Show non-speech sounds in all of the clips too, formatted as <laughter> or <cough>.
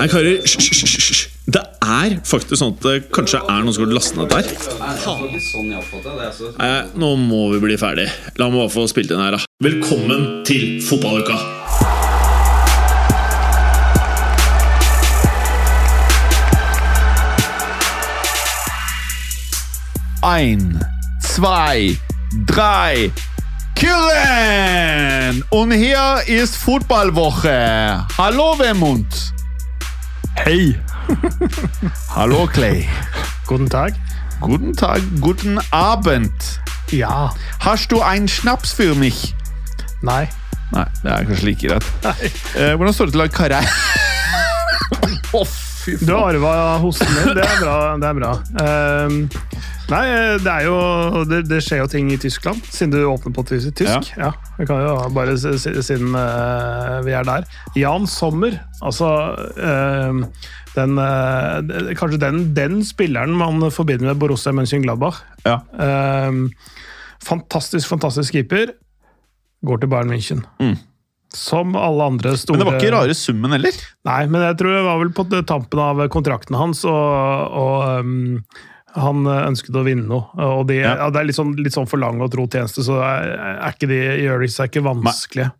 Hei, karer. Hysj. Det er faktisk sånn at det kanskje er noen som har lastet ned der. Nei, nå må vi bli ferdig. La meg bare få spilt inn her, da. Velkommen til fotballuka! Ein, zwei, drei. Kürren! Und hier ist Fußballwoche. Hallo, Wermund. Hei! <laughs> Hallo, Clay. Guten Tag. Guten Tag, guten Abend. Ja. Hast du einen Schnaps für mich? Nei. Nei, det er kanskje like greit. Eh, hvordan står det til, Karei? <laughs> Å, fy Du har arva hosten min. Det er bra. Det er bra. Ehm, nei, det er jo det, det skjer jo ting i Tyskland, siden du åpner på tysk. Ja. Ja. Vi kan jo bare Siden uh, vi er der. Jan Sommer, altså uh, den, uh, Kanskje den, den spilleren man forbinder med Borussia Mönchengladbach. Ja. Fantastisk, fantastisk keeper. Går til Bayern München. Mm. Som alle andre store Men det var ikke rare summen heller. Nei, men jeg tror det var vel på tampen av kontrakten hans, og, og um, han ønsket å vinne noe. Og de, Ja. ja. Det er litt sånn, litt sånn for lang og tro tjeneste, så er, er ikke de gjør de seg ikke vanskelige.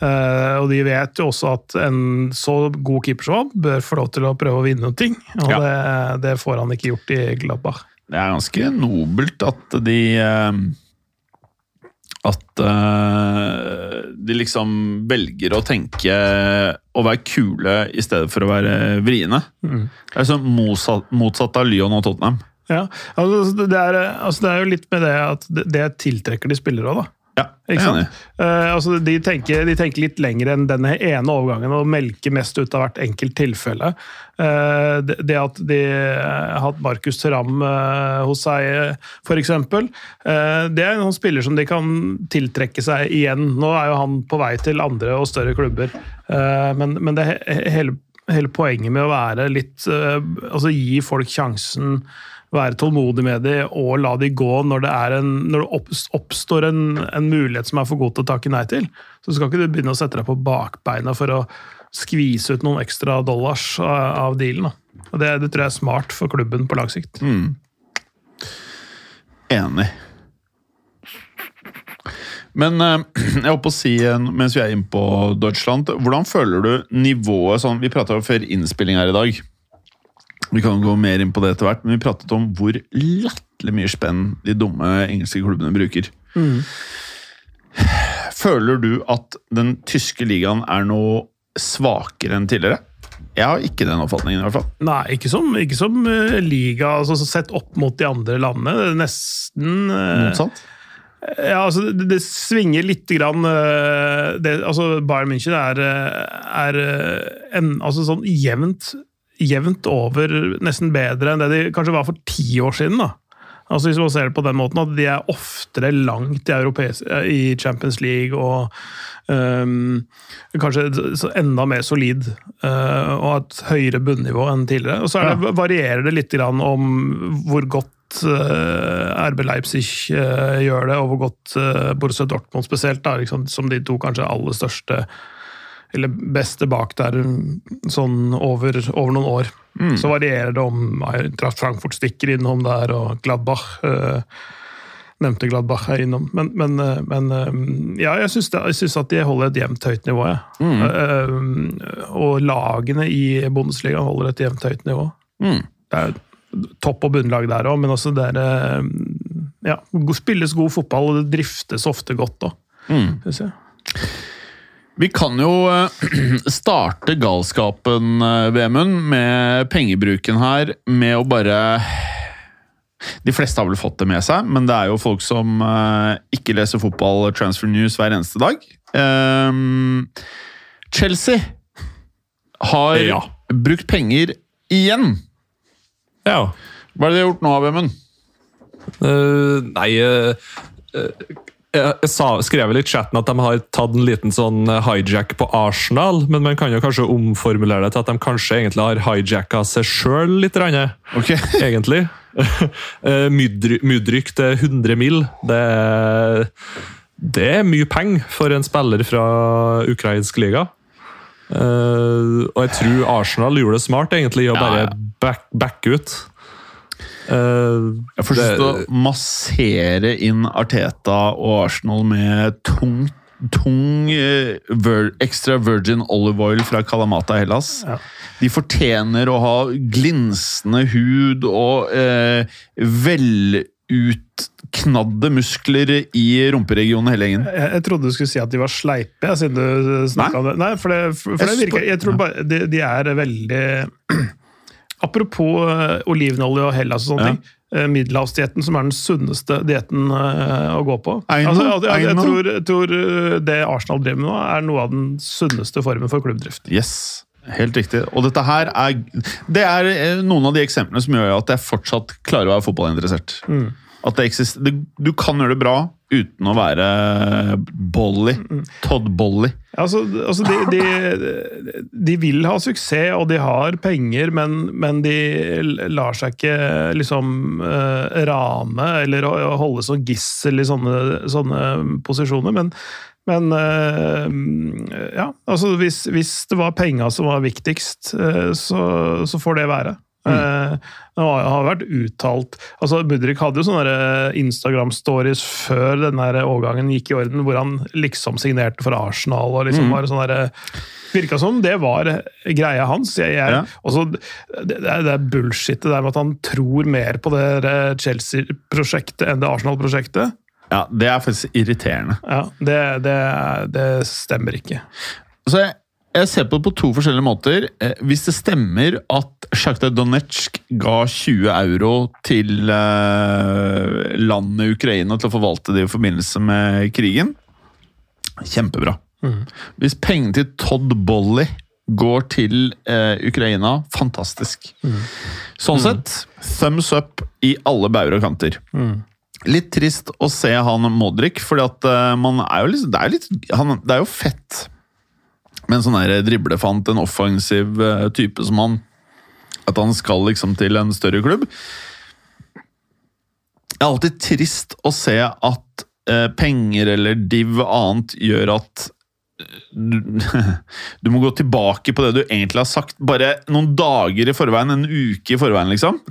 Uh, og de vet jo også at en så god keeper som han bør få lov til å prøve å vinne noen ting. Og Ja. det, det får han ikke gjort i Gladbach. Det er ganske nobelt at de eh, At eh, de liksom velger å tenke å være kule i stedet for å være vriene. Mm. Det er sånn motsatt, motsatt av Lyon og Tottenham. Ja, altså det, er, altså det er jo litt med det at det, tiltrekker de spillere òg, da. Ja, Ikke sant? Uh, altså de, tenker, de tenker litt lenger enn denne ene overgangen og melker mest ut av hvert enkelt tilfelle. Uh, det, det at de har hatt Markus Thuram uh, hos seg, f.eks., uh, det er noen spiller som de kan tiltrekke seg igjen. Nå er jo han på vei til andre og større klubber, Eh, men, men det he- hele, hele poenget med å være litt eh, Altså gi folk sjansen være tålmodig med dem og la dem gå når det, er en, når det oppstår en, en mulighet som er for god til å takke nei til. Så skal ikke du begynne å sette deg på bakbeina for å skvise ut noen ekstra dollars av av dealen. Og det, det tror jeg er smart for klubben på lang sikt. Enig. Men eh, <clears throat> jeg holdt på å si, eh, mens vi er inne på Deutschland, hvordan føler du nivået sånn Vi prata før innspilling her i dag. Vi kan gå mer inn på det etter hvert, men vi pratet om hvor latterlig mye spenn de dumme engelske klubbene bruker. Føler du at den tyske ligaen er noe svakere enn tidligere? Jeg har ikke den oppfatningen, i hvert fall. Nei, ikke som, ikke som eh, liga, altså sett opp mot de andre landene. Nesten Motsatt? Ja, altså det, det svinger litt grann eh, det, altså Bayern München er, eh, er eh, en, altså sånn jevnt, jevnt over nesten bedre enn det de kanskje var for ti år siden. da. Altså Hvis man ser det på den måten at de er oftere langt i, europeisk, i Champions League og um, kanskje enda mer solid uh, og et høyere bunnivå enn tidligere. Og så er det, varierer det litt grann om hvor godt eh, RB Leipzig eh, gjør det, og hvor godt uh, Borussia Dortmund spesielt, da, liksom, som de to kanskje aller største eller beste bak der sånn over, over noen år. Så varierer det om Traff Frankfurt stikker innom der, og Gladbach eh, Nevnte Gladbach her innom. Men, men, eh, men eh, ja, jeg syns, at de holder et jevnt høyt nivå. Ja. Uh, og lagene i Bundesliga holder et jevnt høyt nivå. Mm. Det er topp- og bunnlag der òg, men også det er eh, ja, spilles god fotball, og det driftes ofte godt òg, Mm. syns jeg. Vi kan jo eh, <clears throat> starte galskapen, eh, Vemund, med pengebruken her, med å bare De fleste har vel fått det med seg, men det er jo folk som ikke leser fotball transfer news hver eneste dag. Ehm, Chelsea har Ja. brukt penger igjen. Ja. Hva er det de har gjort nå, Vemund? Uh, nei uh, jeg, skrev litt i chatten at de har tatt en liten sånn hijack på Arsenal, men man kan jo kanskje omformulere det til at de kanskje egentlig har hijacka seg sjøl litt. Rann, Ok. <laughs> egentlig. Mudryk til 100 mil, det, er- det er mye penger for en spiller fra ukrainsk liga. Eh, og jeg tror Arsenal gjorde det smart, egentlig, i å bare back, back, ut. Uh, Jeg får lyst til å massere inn Arteta og Arsenal med tung, tung eh, vir, extra virgin olive oil fra Kalamata Hellas. Ja. De fortjener å ha glinsende hud og eh, velutknadde muskler i rumperegionen hele gjengen. Jeg, jeg trodde du skulle si at de var sleipe, siden du snakka om det. Nei, for det, for, det virker Jeg tror bare de, de er veldig <clears throat> Apropos eh, olivenolje og Hellas og sånne Ja. ting. eh, Middelhavsdietten, som er den sunneste dietten eh, å gå på. I Altså, jeg, jeg, jeg, tror, tror det Arsenal driver med nå, er noe av den sunneste formen for klubbdrift. Yes, helt riktig. Og dette her er Det er eh, noen av de eksemplene som gjør at jeg fortsatt klarer å være fotballinteressert. At det eksister, det, Du kan gjøre det bra uten å være Bolly. Todd Bolly. Altså, altså de, de, de vil ha suksess, og de har penger, men, men de lar seg ikke liksom eh, rane eller holde som gissel i sånne, sånne posisjoner. Men, men eh, ja, altså hvis, hvis det var penga som var viktigst, eh, så, så får det være. Eh, det har, vært uttalt altså Mudrik hadde jo sånne Instagram-stories før denne overgangen gikk i orden, hvor han liksom signerte for Arsenal. og liksom var sånn Virka som det var greia hans. Jeg, jeg, Ja. også, det, det er bullshit det der med at han tror mer på det Chelsea-prosjektet enn det Arsenal-prosjektet. Ja, Det er faktisk irriterende. Ja, det, det, det stemmer ikke. Så jeg, jeg ser på det på to forskjellige måter. Eh, Hvis det stemmer at Sjakta Donetsk ga 20 euro til eh, landet Ukraina til å forvalte det i forbindelse med krigen, kjempebra. Hvis pengene til Todd Bolly går til eh, Ukraina, fantastisk. Sånn sett, thumbs up i alle bauger og kanter. Litt trist å se han Modric, at eh, liksom, det, det er jo fett med en sånn driblefant, en offensiv eh, type som han. At han skal liksom til en større klubb. Det er alltid trist å se at eh, penger eller div annet gjør at eh, du, <laughs> du må gå tilbake på det du egentlig har sagt, bare noen dager i forveien, en uke i forveien, liksom.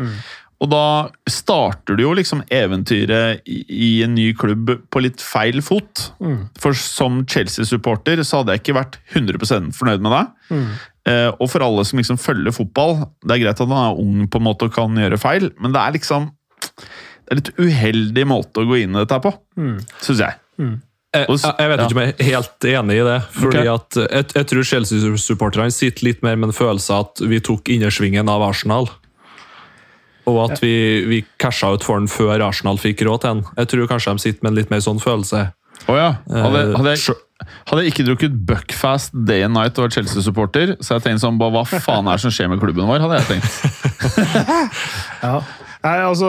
Og da starter du jo liksom eventyret i, i en ny klubb på litt feil fot. For som Chelsea-supporter så hadde jeg ikke vært 100% fornøyd med deg. Eh, og for alle som liksom følger fotball, det er greit at han er ung på en måte og kan gjøre feil, men det er liksom Det er litt uheldig måte å gå inn i dette på, på, syns jeg. Jeg, jeg jeg vet ikke om jeg er helt enig i det. fordi okay. at jeg, jeg tror Chelsea-supporterne sitter litt mer med en følelse av at vi tok innersvingen av Arsenal. Og at vi, vi casha ut for den før Arsenal fikk råd til den. Jeg tror kanskje de sitter med en litt mer sånn følelse. Oh ja. Hadde, Eh, hadde, jeg, hadde jeg ikke drukket Buckfast day and night og vært Chelsea-supporter, så hadde jeg tenkt sånn, hva faen er det som skjer med klubben vår? hadde jeg tenkt. <laughs> Nei, altså,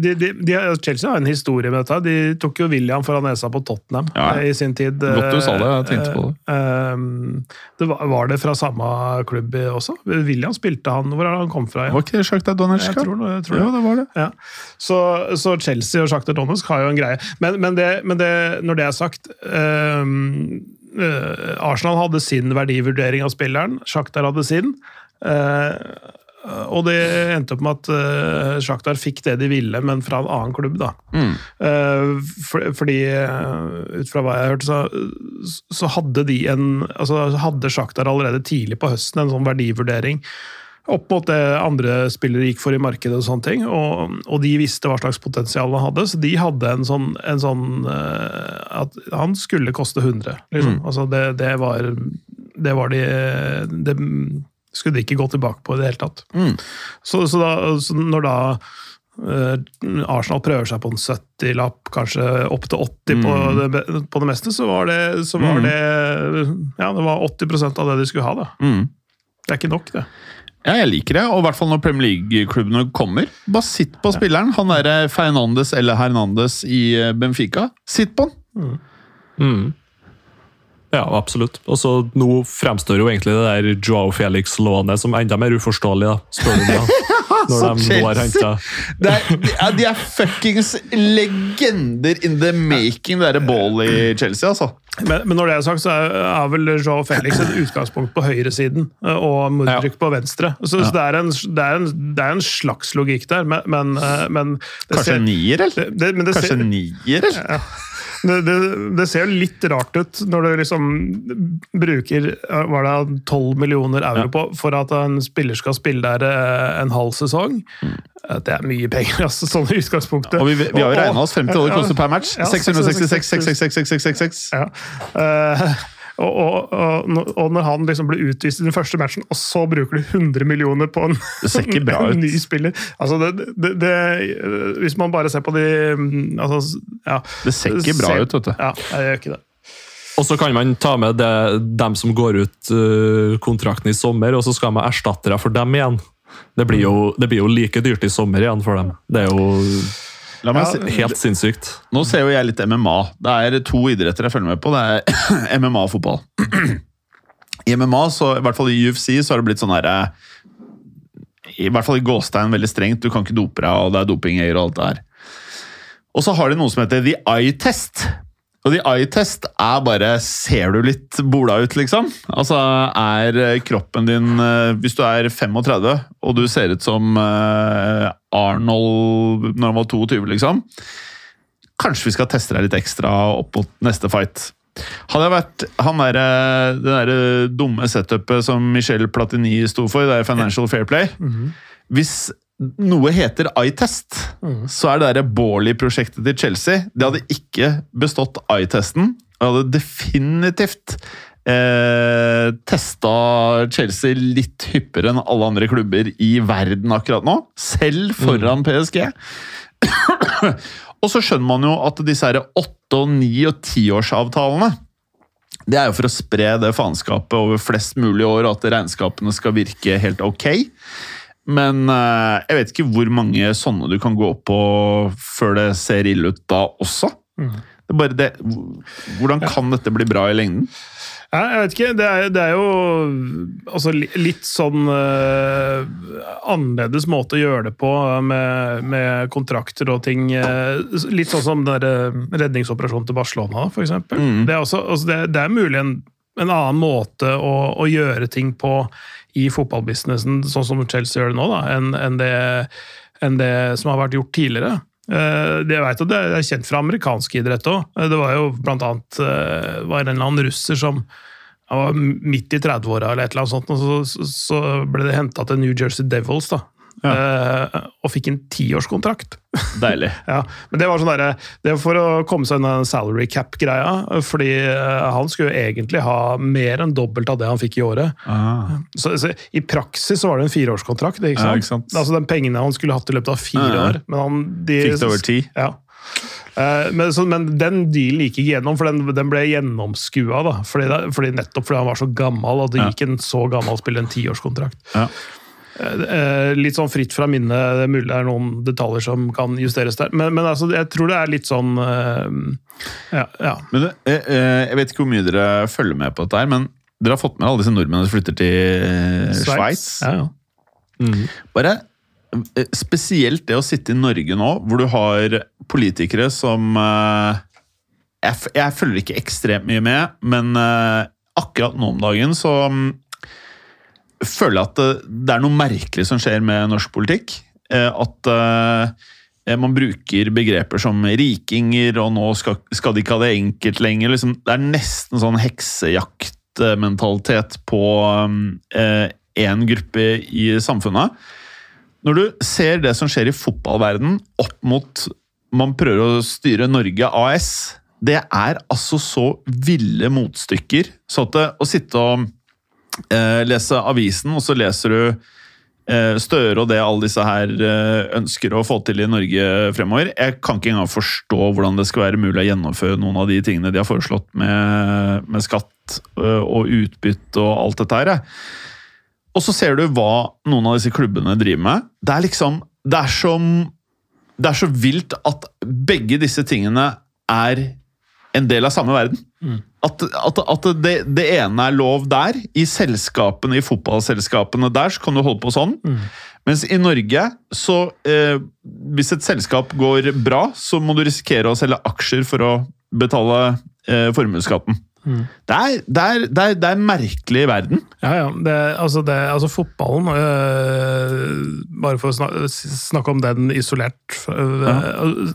de, de, de, Chelsea har en historie med dette. De tok jo William foran nesa på Tottenham Ja. ja. i sin tid. Godt du sa det, jeg tenkte på det. Eh, eh, det var, var det fra samme klubb også? William spilte han Hvor er han kom fra? igjen? Var ikke det Shakhtar Donetsk? Jeg tror, jeg tror Ja, det var det. Ja. Så, så Chelsea og Shakhtar Donetsk har jo en greie. Men, men, det, men det, når det er sagt um, eh, Arsenal hadde sin verdivurdering av spilleren, Shakhtar hadde sin. eh, og det endte opp med at uh, Shakhtar fikk det de ville, men fra en annen klubb. da. Eh, for, fordi, eh, ut fra hva jeg hørte, så, så hadde de en altså hadde Shakhtar allerede tidlig på høsten en sånn verdivurdering opp mot det andre spillere gikk for i markedet, og sånne ting, og, og de visste hva slags potensial han hadde, så de hadde en sånn, en sånn eh, at han skulle koste 100. Liksom. Altså det, det var det var de Det skulle de ikke gå tilbake på i det hele tatt. Så, så, da, så når da eh, Arsenal prøver seg på en 70-lapp, kanskje opp til 80 på, det, på det meste, så var det, så var det Ja, det var 80% av det de skulle ha, da. Mm. Det er ikke nok, det. Ja, jeg liker det, og i hvert fall når Premier League-klubbene kommer. Bare sitt på spilleren. Han derre Fernandes eller Hernandes i eh, Benfica. Sitt på han! Mm. Ja, absolutt. Og så Nå fremstår jo egentlig det der Joao Felix-lånet som enda mer uforståelig. da, spør du <laughs> meg. Når de nå har er, de, er, de er fuckings legender in the making, det derre ballet i Chelsea, altså. Men, men når det er sagt, så er, er vel Joe Felix et utgangspunkt på høyresiden, og og ja. på venstre. Så, så det, er en, det, er en, det er en slags logikk der, men, men, eh, men det Kanskje ser- en nier, eller? det, det, men det Kanskje ser, en nier, eller? Det, det, det ser jo litt rart ut når du liksom bruker eh, var det 12 millioner euro på for at en spiller skal spille der eh, en halv sesong. Eh, Det er mye penger, <laughs> altså, sånn i utgangspunktet. Og vi, vi har jo regna oss frem til hva det koster per match. 666, 666, 666, 666. Ja. Eh, <laughs> og, og, og, når- og når han liksom ble utvist i den første matchen, og så bruker du 100 millioner på en, Det <laughs> en ny spiller altså det, det, det, Hvis man bare ser på de altså, ja. Det ser ikke bra ser- ut, vet du. Ja, jeg gjør ikke det. Og så kan man ta med det, dem som går ut øh, kontrakten i sommer, og så skal man erstattere for dem igjen. Det blir, jo, det blir jo like dyrt i sommer igjen for dem. Det er jo La meg Ja, se. helt sinnssykt. Nå ser jo jeg litt MMA. Det er to idretter jeg følger med på. Det er MMA og fotball. I MMA, så, i hvert fall i UFC, så har det blitt sånn herre I hvert fall i gåstein veldig strengt. Du kan ikke dope deg, og det er dopingøyer og alt det her. Og så har de noe som heter the eye test. Og the eye test er bare Ser du litt bola ut, liksom? Altså, er kroppen din eh, Hvis du er 35 og du ser ut som eh, Arnold når han var 22, liksom. Kanskje vi skal teste deg litt ekstra opp mot neste fight. Hadde jeg vært han der, eh, det der dumme setupet som Michel Platini sto for, det er Financial Fair Play. Hvis noe heter eye-test, så er det der Borley-prosjektet til Chelsea. Det hadde ikke bestått eye-testen. Det hadde definitivt eh, testa Chelsea litt hyppigere enn alle andre klubber i verden akkurat nå. Selv foran PSG. Og så skjønner man jo at disse her åtte-, og ni- og tiårsavtalene det er jo for å spre det faenskapet over flest mulig år, og at regnskapene skal virke helt ok. Men eh, jeg vet ikke hvor mange sånne du kan gå på før det ser ille ut da også. Det er bare det, hvordan kan dette bli bra i lengden? Ja, jeg vet ikke. Det er, det er jo altså, litt sånn uh, annerledes måte å gjøre det på, eh, med, med kontrakter og ting. eh, litt sånn som den der, redningsoperasjonen til Barcelona, f.eks. eksempel. Det, er også- altså, det, det er mulig en, en annen måte å, å gjøre ting på i fotballbusinessen, sånn som Chelsea gjør det nå, da, enn en det, en det som har vært gjort tidligere. Jeg vet at det er kjent fra amerikansk idrett òg. Det var jo blant annet var en eller annen russer som han var midt i 30-åra, eller et eller annet sånt, og så, så, ble det henta til New Jersey Devils. da. Eh, og fikk en tiårskontrakt. <laughs> Deilig. ja, men det var sånn der, det var for å komme seg unna salary cap-greia. Fordi uh, han skulle jo egentlig ha mer enn dobbelt av det han fikk i året. Ah. Så, så I praksis så var det en fireårskontrakt. Ikke sant? Ja, ikke sant. Altså Den pengene han skulle hatt i løpet av fire Ja, ja. år. Men, han, de, Fikk det over ti. Ja. Eh, Men, så, men den dealen gikk ikke gjennom, for den, den ble gjennomskua. Da, fordi, det- fordi nettopp fordi han var så gammel, og det Ja. gikk en så gammel spiller en tiårskontrakt. Ja. Eh, Litt sånn fritt fra minnet, det er mulig det er noen detaljer som kan justeres der. Men, men altså, jeg tror det er litt sånn eh, Ja. ja. Men det, eh, eh, jeg vet ikke hvor mye dere følger med på dette, her, men dere har fått med alle disse nordmennene som flytter til eh, Sveits. Ja, ja. Bare eh, spesielt det å sitte i Norge nå, hvor du har politikere som eh, jeg, jeg følger ikke ekstremt mye med, men eh, akkurat nå om dagen så mm, føler jeg at det, det er noe merkelig som skjer med norsk politikk. Eh, At eh, man bruker begreper som rikinger, og nå skal, skal de ikke ha det enkelt lenger. Liksom, det er nesten sånn heksejaktmentalitet på én gruppe i samfunnet. Når du ser det som skjer i fotballverden opp mot man prøver å styre Norge AS, det er altså så ville motstykker. Så at det, å sitte og eh, lese avisen, og så leser du eh, Støre og det alle disse her eh, ønsker å få til i Norge fremover. Jeg kan ikke engang forstå hvordan det skal være mulig å gjennomføre noen av de tingene de har foreslått med, med skatt eh, og utbytte og alt dette her. Og så ser du hva noen av disse klubbene driver med. Det er liksom Det er så, det er så vilt at begge disse tingene er en del av samme verden. at, at, at det, det ene er lov der. I selskapene, i fotballselskapene der, så kan du holde på sånn. Mens i Norge, så eh, Hvis et selskap går bra, så må du risikere å selge aksjer for å betale eh, formuesskatten. Det, er, det, er, det, er, det er merkelig i verden. Ja, ja. Det, altså, det, altså fotballen øh, Bare for å snakke, snakke om den isolert øh,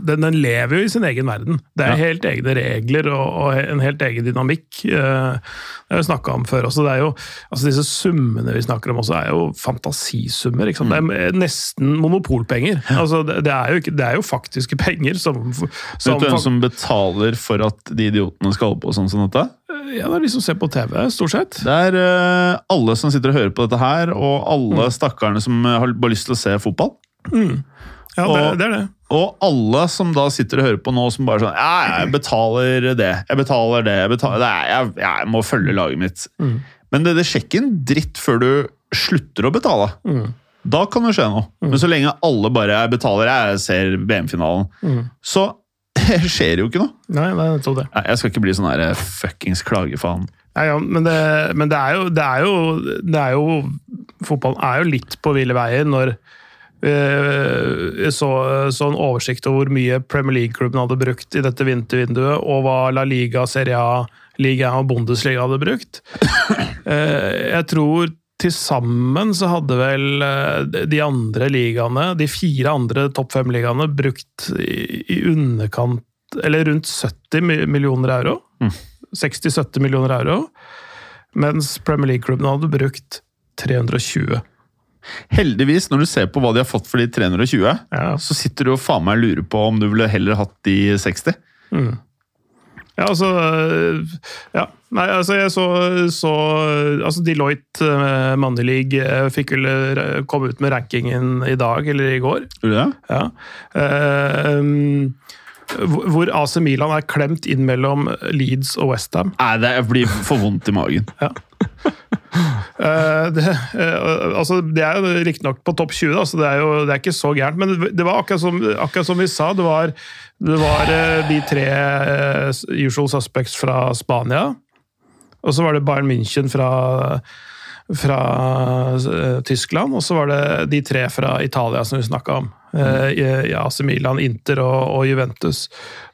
den, den, lever jo i sin egen verden. Det er Ja. helt egne regler og, og en helt egen dynamikk. øh, det har vi snakka om før også. Det er jo, altså Disse summene vi snakker om også, er jo fantasisummer. Sant? Det er nesten monopolpenger. Altså, det, er jo det er jo faktiske penger som, som Vet du hvem som betaler for at de idiotene skal holde på sånn som dette? Ja, Det er de som ser på TV, stort sett. Det er uh, alle som sitter og hører på dette her, og alle stakkarene som eh, har bare lyst til å se fotball. Ja, det, Og- det er det. Og alle som da sitter og hører på nå, som bare sånn Ja, jeg betaler det, jeg betaler det, jeg betaler det, jeg, jeg må følge laget mitt. Men det, det skjer ikke en dritt før du slutter å betale. Da kan det skje noe. Men så lenge alle bare betaler, jeg ser VM-finalen, så <laughs> skjer jo ikke noe. Nei, det er nettopp det. Nei, Jeg skal ikke bli sånn her eh, fuckings klagefaen. Nei, ja, men det, men det er jo Det er jo, det er jo Fotballen er jo litt på ville veier når eh, jeg så, så en oversikt over hvor mye Premier League-klubben hadde brukt i dette vintervinduet, og hva La Liga, Serie A, Liga og Bundesliga hadde brukt. Eh, Jeg tror til sammen så hadde vel eh, de andre ligaene, de fire andre topp fem-ligaene, brukt i, underkant Eller rundt 70 millioner euro. 60-70 millioner euro. Mens Premier League-klubben hadde brukt 320. Heldigvis, når du ser på hva de har fått for de 320, Ja. så sitter du og faen meg lurer på om du ville heller hatt de 60. Ja, altså øh, Ja. Nei, altså jeg så, så altså Deloitte uh, Money League eh, fikk vel eh, komme ut med rankingen i dag eller i går. Ja. Ja. Uh, um, hvor AC Milan er klemt inn mellom Leeds og Westham. Nei, det blir for vondt i magen. Uh, <laughs> det, eh, altså, det er jo riktignok på topp 20, da, så det er jo det er ikke så gærent. Men det, var akkurat som, akkurat som vi sa, det var, det var eh, de tre eh, usual suspects fra Spania. Og så var det Bayern München fra, fra eh, Tyskland. Og så var det de tre fra Italia som vi snakka om. Eh, i, i AC Milan, Inter og, og Juventus.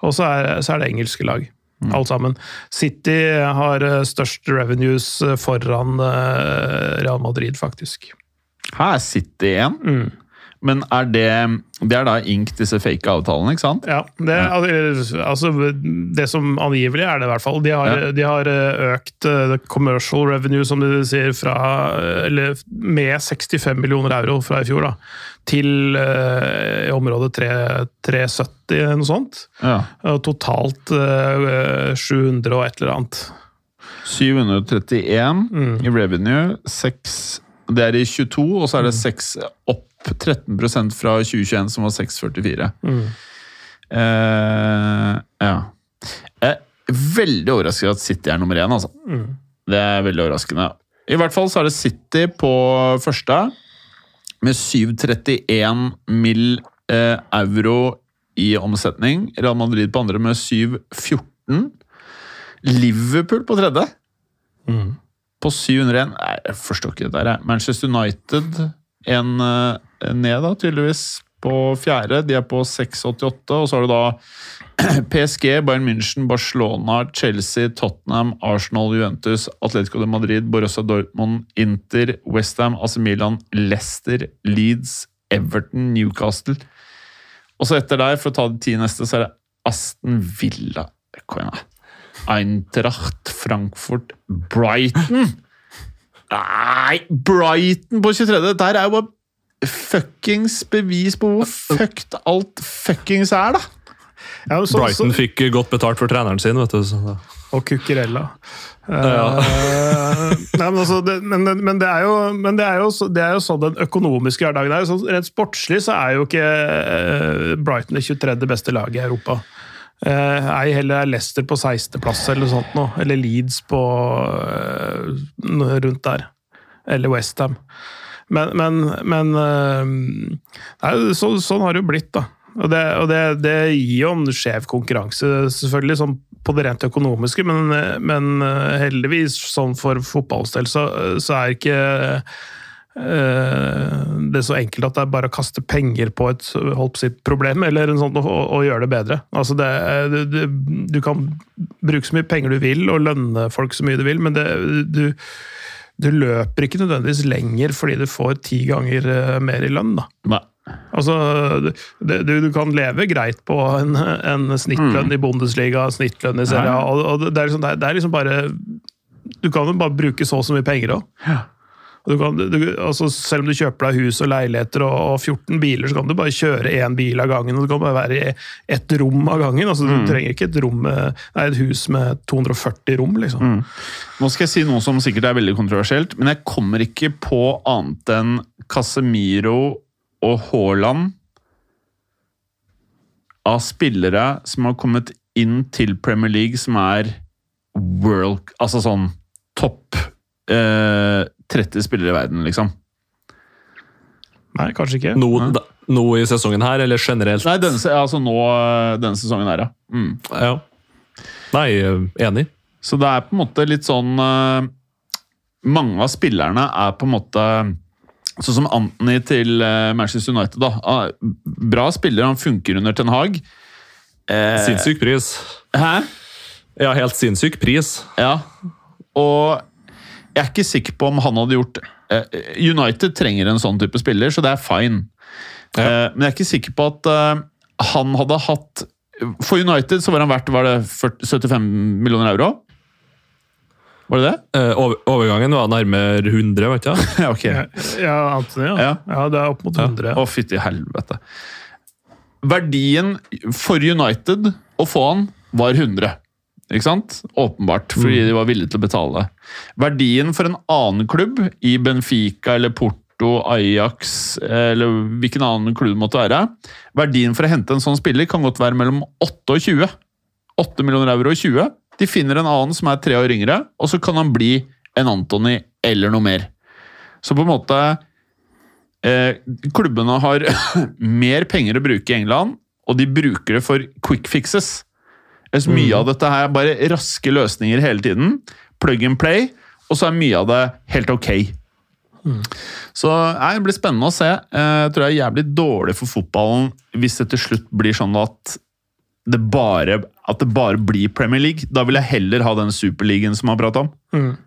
Og så er, så er det engelske lag. Alt sammen. City har eh, størst revenues eh, foran eh, Real Madrid, faktisk. Her er City igjen. Men er det Det er da ink disse fake avtalene, ikke sant? Ja, det, altså, det som angivelig er det, i hvert fall. De har, Ja. de har eh, økt the commercial revenue, som de sier, fra, eh, eller, med 65 millioner euro fra i fjor, da, til uh, i området 3, 370, eller noe sånt. Ja. Og totalt uh, 700 og et eller annet. 731 i revenue. 6, det er i 22, og så er det 6 opp 13% fra 2021, som var 644. Eh, ja. Jeg er veldig overrasket at City er nummer én, altså. Det er veldig overraskende. I hvert fall så er det City på første, med 731 mill. Eh, euro i omsetning. Real Madrid på andre med 714. Liverpool på tredje. På 701 Nei, jeg forstår ikke det der. Manchester United en eh, ned, da, tydeligvis. På fjerde. De er på 688. Og så har du da <clears throat> PSG, Bayern München, Barcelona, Chelsea, Tottenham, Arsenal, Juventus, Atletico de Madrid, Borussia Dortmund, Inter, Westham, AC Milan, Leicester, Leeds, Everton, Newcastle. Og så etter der, for å ta de ti neste, så er det Aston Villa. Eintracht, Frankfurt, Brighton! Nei, Brighton på 23. Der er jo bare fuckings bevis på hvor fucked alt fuckings er, da! Ja, så, Brighton så, fikk godt betalt for treneren sin. vet du. Så, og Cucurella. Ja. Eh, nei, men, altså, det, men, men, det er jo, men det er jo, så- det er jo sånn den økonomiske hverdagen er. Sånn, rent sportslig så er jo ikke eh, Brighton det 23. beste laget i Europa. Eh, Ei heller er Leicester på 16.-plass eller noe sånt nå. Eller Leeds på rundt der. Eller Westham. Men, men, men eh, nei, så, sånn har det jo blitt, da. Og det, og det, det gir jo en skjev konkurranse, selvfølgelig, sånn på det rent økonomiske, men, men eh, heldigvis, sånn for fotballstell, så, så er ikke eh, det er så enkelt at det er bare å kaste penger på et holdt å problem, eller en sånn, og, og gjøre det bedre. Altså det, du, du kan bruke så mye penger du vil, og lønne folk så mye du vil, men det, du, du løper ikke nødvendigvis lenger fordi du får ti ganger eh, mer i lønn. da. Nei. Altså, du, du kan leve greit på en, en snittlønn i Bundesliga, snittlønn i Serie A, og, og det, er liksom, det, er, det er liksom bare Du kan jo bare bruke så og så mye penger òg. Altså, selv om du kjøper deg hus og leiligheter og, og 14 biler, så kan du bare kjøre én bil av gangen. og Du kan bare være i ett rom av gangen. Altså, Du trenger ikke et, rom med, nei, et hus med 240 rom, liksom. Nå skal jeg si noe som sikkert er veldig kontroversielt, men jeg kommer ikke på annet enn Casemiro og Haaland av spillere som har kommet inn til Premier League som er world Altså sånn topp eh, 30 spillere i verden, liksom. Nei, kanskje ikke. Nå, da, noe i sesongen her, eller generelt? Nei, denne, altså nå, eh, denne sesongen her, ja. Mm. Ja. Nei, eh, enig. Så det er på en måte litt sånn eh, Mange av spillerne er på en måte Sånn som Anthony til Manchester United. da. Ah, Bra spiller, han funker under Ten Hag. Eh, Sinnssyk pris. Hæ? Ja, helt sinnssyk pris. Ja. Og jeg er ikke sikker på om han hadde gjort eh, United trenger en sånn type spiller, så det er fine. Ja. Eh, men jeg er ikke sikker på at eh, han hadde hatt For United så var han verdt var det 40, 75 millioner euro. Var det det? Eh, over, overgangen var nærmere 100, vet du. <laughs> Ja, ok. Ja, ja, Anthony, ja. Ja. ja. Det er opp mot 100. Å, fytti helvete. Verdien for United å få han var 100. Ikke sant? Åpenbart, fordi de var villige til å betale. Verdien for en annen klubb, i Benfica eller Porto, Ajax eller hvilken annen klubb det måtte være Verdien for å hente en sånn spiller kan godt være mellom 8 og 20. 8 millioner euro og 20. De finner en annen som er tre år yngre, og så kan han bli en Antony eller noe mer. Så på en måte eh, Klubbene har <laughs> mer penger å bruke i England, og de bruker det for quick fixes. Så mye av dette her er bare raske løsninger hele tiden. Plug and play, og så er mye av det helt ok. Så nei, Det blir spennende å se. Eh, Jeg tror det er jævlig dårlig for fotballen hvis det til slutt blir sånn at det bare, at det bare blir Premier League. Da vil jeg heller ha den superligaen som man har pratet om.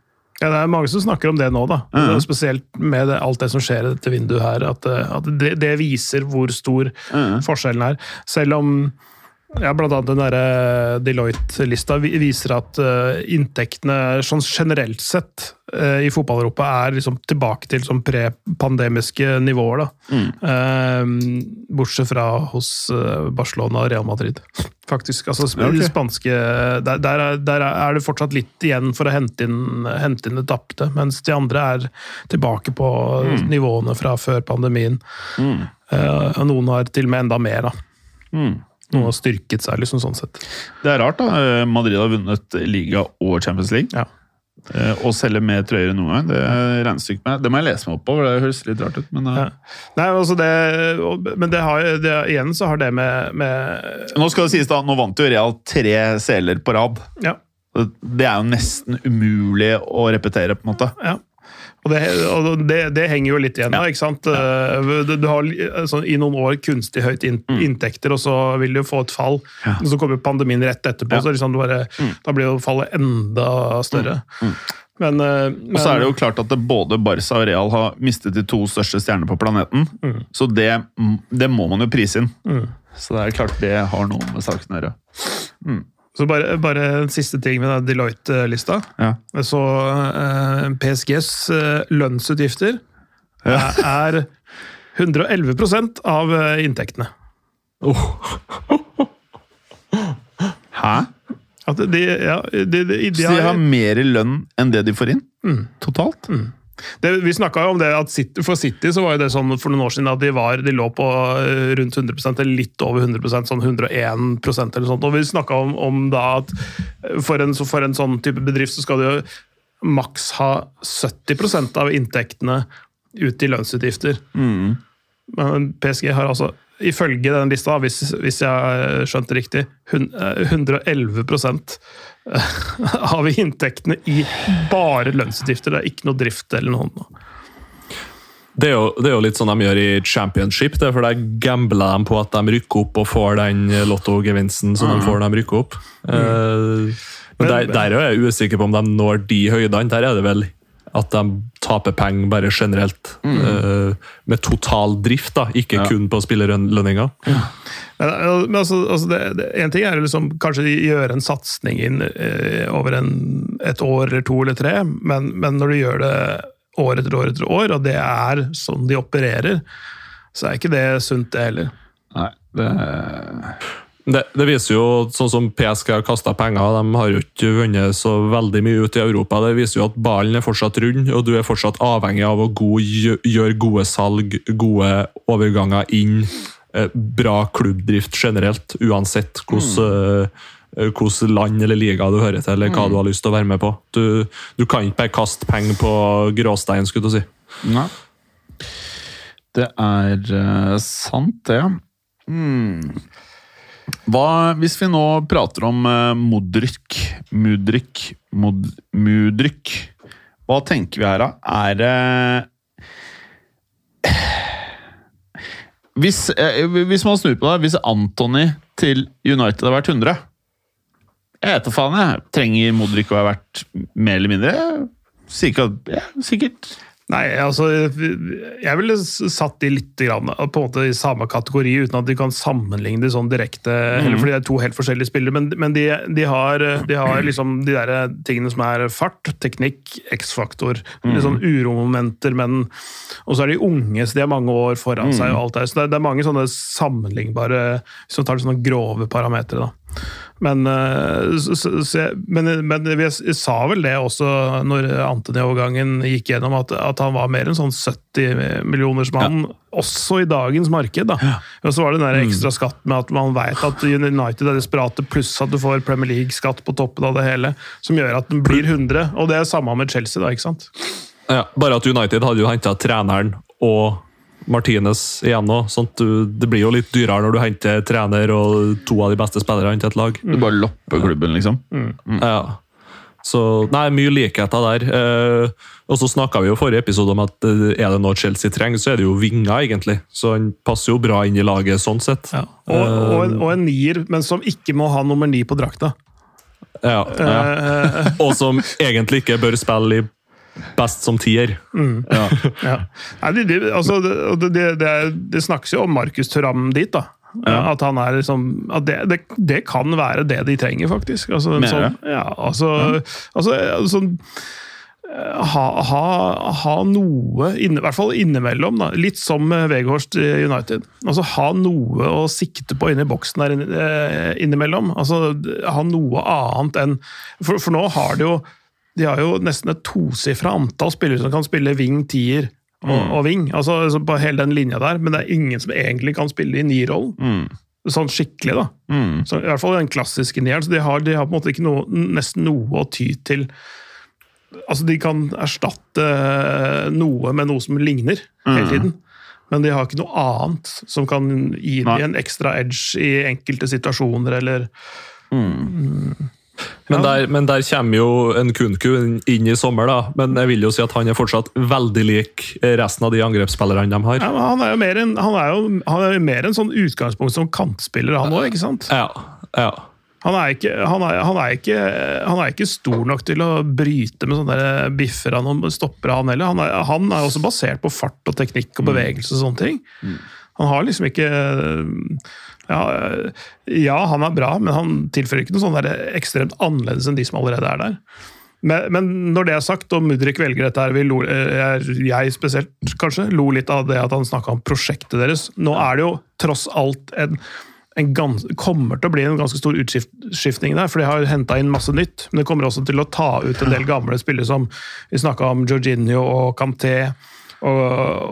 Ja, Det er mange som snakker om det nå, da. Mm. Spesielt med det, alt det som skjer i dette vinduet her. At, eh, at det, det viser hvor stor mm. forskjellen er. Selv om ja, blant annet den der Deloitte-lista viser at eh, inntektene sånn generelt sett eh, i fotball-Europa er liksom tilbake til sånn pre-pandemiske nivåer. da. Eh, bortsett fra hos eh, Barcelona og Real Madrid, faktisk. Altså Ja, spanske der, der, er, der er det fortsatt litt igjen for å hente inn, hente inn det tapte, mens de andre er tilbake på nivåene fra før pandemien. Og noen har til og med enda mer, da. Mm. Noen har styrket seg, liksom sånn sett. Det er rart, da. Eh, Madrid har vunnet liga og Champions League. Ja. Eh, Og selger mer trøyer enn noen gang. Det regnestykket med. Det må jeg lese meg opp på, for det høres litt rart ut. Men eh, Ja. Nei, altså det, men det har, det, igjen så har det med, med nå skal det sies da, nå vant jo Real tre CL-er på rad. Ja. Det er jo nesten umulig å repetere, på en måte. ja. Og, det, og det, det henger jo litt igjen. Ja. ikke sant? Eh, Du, du har sånn, i noen år kunstig høyt inn, inntekter, og så vil du få et fall. Mm. Ja. Og så kommer pandemien rett etterpå, Ja. Mm. så liksom bare, mm. da blir jo fallet enda større. Mm. Mm. men Og så er det jo klart at både Barca og Real har mistet de to største stjernene på planeten. Så det, det må man jo prise inn. Så det er klart det har noe med saken å gjøre. Så bare, bare en siste ting med Deloitte-lista. Ja. Så eh, PSGs eh, lønnsutgifter er, er 111% av eh, inntektene. Hæ? At de, ja, de, de, de, Så de har mer i lønn enn det de får inn? Totalt? Det, vi snakka jo om det at City, for City så var jo det sånn for noen år siden at de, var, de lå på eh, rundt 100% eller litt over 100% sånn 101% eller sånt. Og vi snakka om, om da at for en, for en sånn type bedrift så skal du jo maks ha 70% av inntektene ut i lønnsutgifter. Men PSG har altså, ifølge den lista, hvis, hvis jeg skjønte riktig, hun- eh, 111 av inntektene i bare lønnsutgifter. Det er ikke noe drift eller noe. Det er, jo, det er jo litt sånn de gjør i championship, det er for der gambler de på at de rykker opp og får den lottogevinsten som de får når de rykker opp. Eh, men der, der er jeg usikker på om de når de høydene. Der er det vel at de taper penger bare generelt. eh, med total drift, da, ikke Ja. kun på spillerlønninger. Ja. men altså, altså det, det, en ting er liksom kanskje de gjøre en satsing inn eh, over en, et år eller to eller tre, men, men når du gjør det år etter år etter år, og det er sånn de opererer, så er ikke det sunt, det heller. Nei, det Det, det viser jo, sånn som PSG har kasta penger, de har jo ikke vunnet så veldig mye ut i Europa. Det viser jo at ballen er fortsatt rund, og du er fortsatt avhengig av å god, gjøre gode salg, gode overganger inn. eh, Bra klubbdrift generelt, uansett hvordan hvilket land eller liga du hører til, eller hva du har lyst til å være med på. Du, du kan ikke bare kaste penger på gråstein, skulle du si. Nei. Det er uh, sant, det. Hmm. Hva hvis vi nå prater om uh, Modric, Mudrik, Mod, Mudrik Hva tenker vi her, da? Er det hvis, eh, hvis man snur på det, hvis Anthony til United har vært 100 Jeg vet da faen, jeg. Trenger Modric å ha vært mer eller mindre? Sikkert. Ja, sikkert. Nei, altså Jeg ville satt de litt grann, på en måte i samme kategori, uten at de kan sammenligne de sånn direkte. Eller fordi det er to helt forskjellige spillere, men, men de, de, har, de har liksom de der tingene som er fart, teknikk, X-faktor. Mm. Liksom uromomenter, men Og så er de unge, så de har mange år foran seg. og alt der, Så det det er mange sånne sammenlignbare Hvis man tar sånne grove parametere, da. Men, eh, så, så, jeg- men, men vi sa vel det også når Antony-overgangen gikk gjennom, at, at han var mer enn sånn 70 millioners mann, også i dagens marked. da. Og så var det den der ekstra skatt med at man vet at United er desperate, pluss at du får Premier League-skatt på toppen av det hele, som gjør at den blir 100. Og det er samme med Chelsea, da, ikke sant? Ja, bare at United hadde jo henta treneren og Martinez igjen nå. Sånn det blir jo litt dyrere når du henter trener og to av de beste spillerne til et lag. Du bare lopper klubben, liksom. Ja. Så nei, mye likheter der. Eh, og så snakka vi jo forrige episode om at eh, er det noe Chelsea trenger, så er det jo vinger, egentlig. Så han passer jo bra inn i laget sånn sett. Ja. Og, og, en, og en nier, men som ikke må ha nummer ni på drakta. Ja. Eh, <laughs> Og som egentlig ikke bør spille i best som tier. <laughs> Ja. Nei, de, de, altså, det, de, de, det, det, det snakkes jo om Markus Thuram dit, da. At han er liksom at det, det, det kan være det de trenger, faktisk. Altså, en Mener sånn, ja, altså, altså sånn eh, ha, ha, ha noe, inne, i hvert fall innimellom, da. litt som Veghorst i United. Altså Ha noe å sikte på inni boksen der eh, innimellom. Altså Ha noe annet enn For, for nå har det jo de har jo nesten et tosifra antall spillere som kan spille wing, tier og, og wing. Altså, altså på hele den linja der, men det er ingen som egentlig kan spille i nierrollen. Sånn skikkelig, da. Så, I hvert fall den klassiske nieren. Så de har, de har på en måte ikke noe, nesten noe å ty til. Altså, de kan erstatte noe med noe som ligner, hele tiden. Men de har ikke noe annet som kan gi dem en ekstra edge i enkelte situasjoner, eller Men, der, men der kommer jo en Kunku inn i sommer, da. Men jeg vil jo si at han er fortsatt veldig lik resten av de angrepsspillerne de har. Ja, men han er jo mer en, han er jo, han er jo mer en sånn utgangspunkt som kantspiller, han òg, ikke sant? Ja, ja. Han er, ikke, han, er, han, er ikke, han er ikke stor nok til å bryte med sånne biffer han stopper han heller. Han er, han er også basert på fart og teknikk og bevegelse og sånne ting. Han har liksom ikke ja, ja, han er bra, men han tilfører ikke noe sånn ekstremt annerledes enn de som allerede er der. Men, men når det er sagt, og Mudrik velger dette her, lo, eh, jeg spesielt kanskje, lo litt av det at han snakka om prosjektet deres. Nå er det jo tross alt en, en gans, kommer til å bli en ganske stor utskiftning der, for de har henta inn masse nytt. Men det kommer også til å ta ut en del gamle spillere som vi snakka om Jorginho og Canté. Og,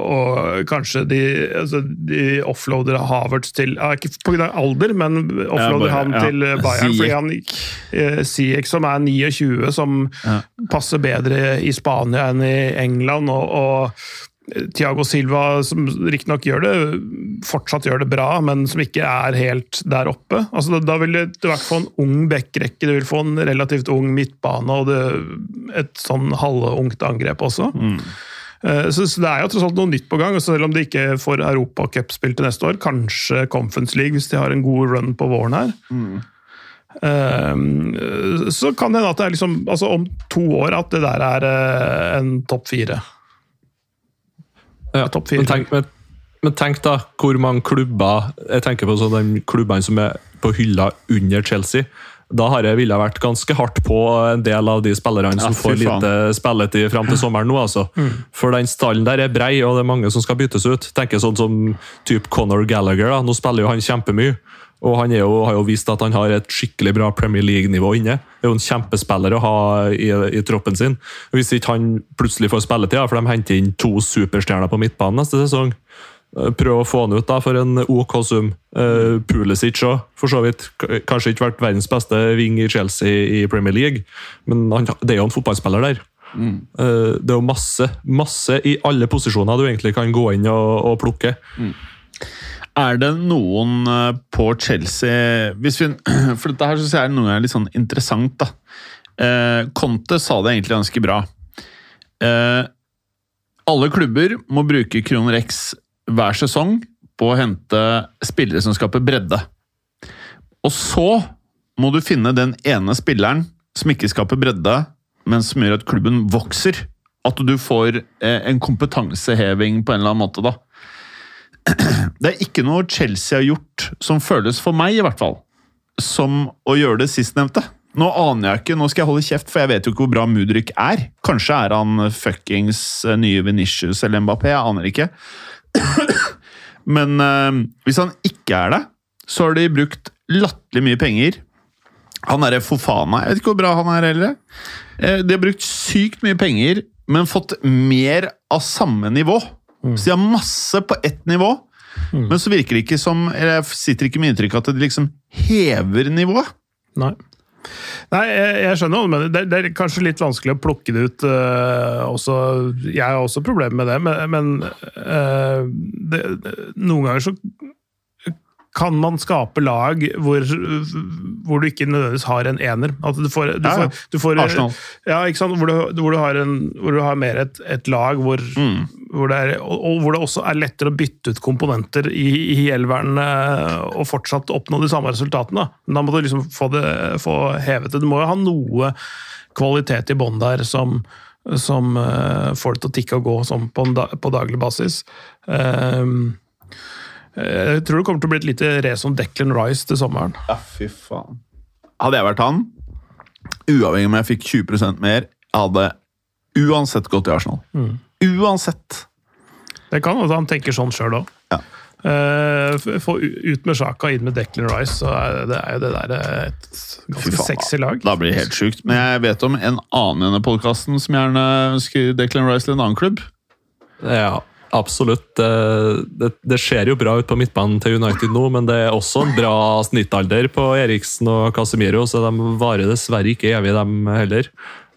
og kanskje de, altså, de offloader Havertz til ja, Ikke pga. alder, men offloader han ja. til Bayern. fordi han eh, Ziyech, som er 29, som passer bedre i Spania enn i England. og, og Tiago Silva, som riktignok gjør det, fortsatt gjør det bra, men som ikke er helt der oppe. Altså, da, da vil du i hvert fall få en ung backrekke, du vil få en relativt ung midtbane og det, et sånn halvungt angrep også. Eh, Så, så det er jo tross alt noe nytt på gang, og selv om de ikke får europacupspill til neste år, kanskje Conference League hvis de har en god run på våren her. Eh, Så kan det hende at det er liksom, altså om to år at det der er eh, en topp fire. Ja, Topp fire. Men tenk, men, men tenk da hvor mange klubber Jeg tenker på sånn de klubbene som er på hylla under Chelsea. Da har jeg ville vært ganske hardt på en del av de spillerne som Ja, får lite spilletid fram til sommeren nå. altså. For den stallen der er brei, og det er mange som skal byttes ut. Tenker sånn som typ Conor Gallagher. da. Nå spiller jo han kjempemye. Og han jo, har jo vist at han har et skikkelig bra Premier League-nivå inne. Det er jo en kjempespiller å ha i, i troppen sin. Hvis ikke han plutselig får spilletid, for de henter inn to superstjerner på midtbanen neste sesong Prøv å få han ut da for en OK sum. Uh, Pulisic òg, for så vidt. Kanskje ikke vært verdens beste wing i Chelsea i Premier League, men han, det er jo en fotballspiller der. Eh, det er jo masse, masse i alle posisjoner du egentlig kan gå inn og, og plukke. Er det noen eh, på Chelsea vi, <clears throat> For dette her synes jeg er noe litt sånn interessant, da. Eh, Conte sa det egentlig ganske bra. Eh, alle klubber må bruke Kroner X hver sesong på å hente spillere som skaper bredde. Og så må du finne den ene spilleren som ikke skaper bredde, men som gjør at klubben vokser. At du får eh, en kompetanseheving på en eller annen måte, da. <clears throat> Det er ikke noe Chelsea har gjort som føles for meg, i hvert fall, som å gjøre det sistnevnte. Nå aner jeg ikke, nå skal jeg holde kjeft, for jeg vet jo ikke hvor bra Mudrik er. Kanskje er han fuckings eh, nye Venitius eller Mbappé, jeg aner ikke. <coughs> Men eh, hvis han ikke er det, så har de brukt latterlig mye penger. Han derre Fofana, jeg vet ikke hvor bra han er heller. Eh, de har brukt sykt mye penger, men fått mer av samme nivå. Så de har masse på ett nivå, men så virker det ikke som eller Jeg sitter ikke med inntrykk av at de liksom hever nivået. Nei. Nei, jeg, jeg skjønner hva du mener. Det, det er kanskje litt vanskelig å plukke det ut. Uh, også, jeg har også problemer med det, men, men uh, det, noen ganger så kan man skape lag hvor, hvor du ikke nødvendigvis har en ener. At du får, du Ja, ja. får, du får Arsenal. Ja, ikke sant? Hvor du, hvor du, har, en, hvor du har mer et, et lag hvor, Mm. Hvor er, og, hvor det også er lettere å bytte ut komponenter i, i elveren eh, og fortsatt oppnå de samme resultatene. Men da må du liksom få, det, få hevet det. Du må jo ha noe kvalitet i bånn der som, som eh, får det til å tikke og gå sånn på, på daglig basis. Ehm, eh, jeg tror det kommer til å bli et lite race om Declan Rice til sommeren. Ja, fy faen. Hadde jeg vært han, uavhengig om jeg fikk 20 mer, jeg hadde uansett gått i Arsenal. Uansett. Det kan hende han tenker sånn sjøl òg. Ja. få ut med Sjaka, inn med Declan Rice, så er det, er jo det der et ganske faen, sexy lag. Da blir det helt sjukt. Men jeg vet om en annen i denne podkasten som gjerne ønsker Declan Rice til en annen klubb. Ja, absolutt. Det, det, det ser jo bra ut på midtbanen til United nå, men det er også en bra snittalder på Eriksen og Casemiro, så de varer dessverre ikke evig, dem heller.